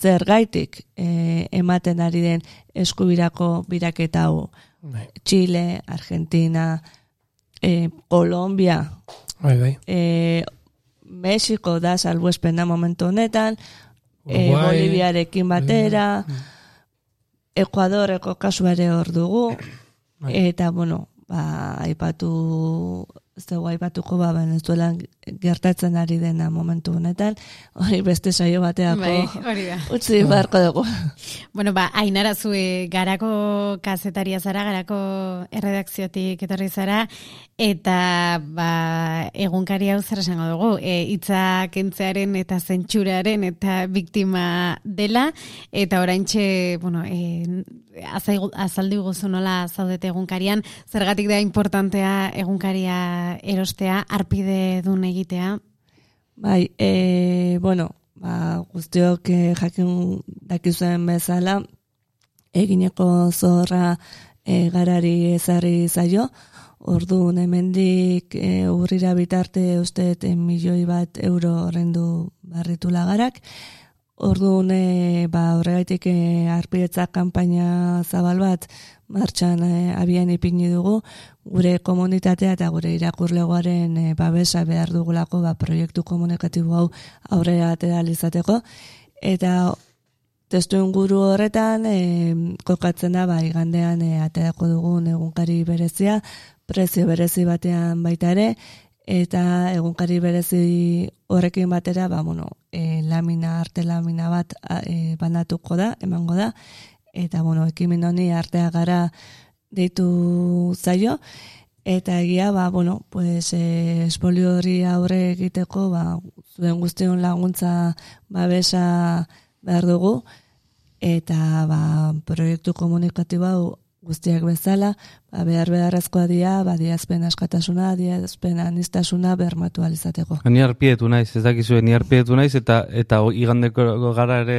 zergaitik e, ematen ari den eskubirako biraketa hau. Bai, Chile, Argentina, e, Colombia, bai. bai. e, Mexiko da salbuespena momentu honetan, e, Boliviarekin batera, Ekuadoreko kasuare hor dugu, Bai. eta, bueno, ba, aipatu dugu aipatuko ba, Venezuelan gertatzen ari dena momentu honetan, hori beste saio bateako Bai, hori da. utzi beharko dugu. Bueno, ba, ainara zue garako kazetaria zara, garako erredakziotik etorri zara, eta ba, egunkari hau zer esango dugu, e, itza kentzearen eta zentsuraren eta biktima dela, eta oraintxe, bueno, e, azaldi guzu nola zaudete egunkarian, zergatik da importantea egunkaria erostea, arpide dun egitea, Bai, e, bueno, ba, guztiok e, jakin dakizuen bezala, egineko zorra e, garari ezarri zaio, orduan hemendik e, urrira bitarte uste e, milioi bat euro horrendu barritula garak, Orduan, e, ba, horregaitik e, arpidetza kanpaina zabal bat martxan e, abian ipini dugu, gure komunitatea eta gure irakurlegoaren e, babesa behar dugulako ba, proiektu komunikatibo hau aurrera atera izateko. Eta testu inguru horretan e, kokatzen da ba, igandean e, aterako dugun egunkari berezia, prezio berezi batean baita ere, eta egunkari berezi horrekin batera, ba, bueno, e, lamina, arte lamina bat e, banatuko da, emango da, eta, bueno, ekimen honi artea gara deitu zaio, eta egia, ba, bueno, pues, e, espolio hori aurre egiteko, ba, zuen guztion laguntza babesa behar dugu, eta ba, proiektu komunikatibo hau guztiak bezala, ba, behar beharrezkoa dira, ba, diazpen askatasuna, diazpen anistasuna bermatu alizateko. Ni arpietu naiz, ez dakizue, ni arpietu naiz, eta eta igandeko gara ere,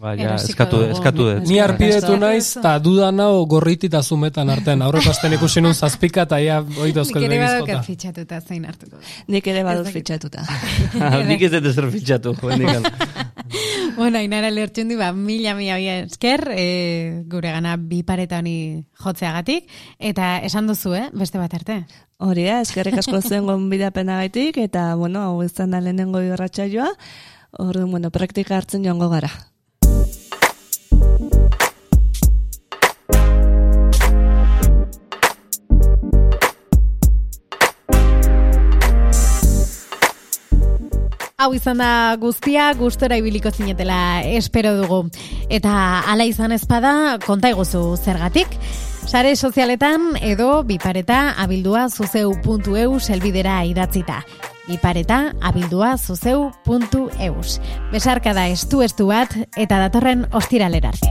ba, ja, eskatu, eskatu dut. Ni arpidetu naiz, eta dudan hau gorriti eta zumetan artean. Aurreko asten ikusi nun zazpika, eta ia hoi nik ere badokat fitxatuta zein hartuko. Nik ere badut fitxatuta. Nik ez dut ezer fitxatu. Bueno, Ainara lertxundi, ba, mila, mila, mila esker, e, gure gana bi pareta honi jotzeagatik, eta esan duzu, eh, beste bat arte. Hori da, eskerrik asko zen gonbidapenagaitik, eta, bueno, hau izan da lehenengo irratsaioa, Orduan, bueno, praktika hartzen joango gara. Hau izan da guztia, gustora ibiliko zinetela espero dugu. Eta hala izan ezpada, konta iguzu zergatik. Sare sozialetan edo bipareta abildua zuzeu.eu selbidera idatzita. Bipareta abildua zuzeu.eus. Besarka da estu estu bat eta datorren ostiralera arte.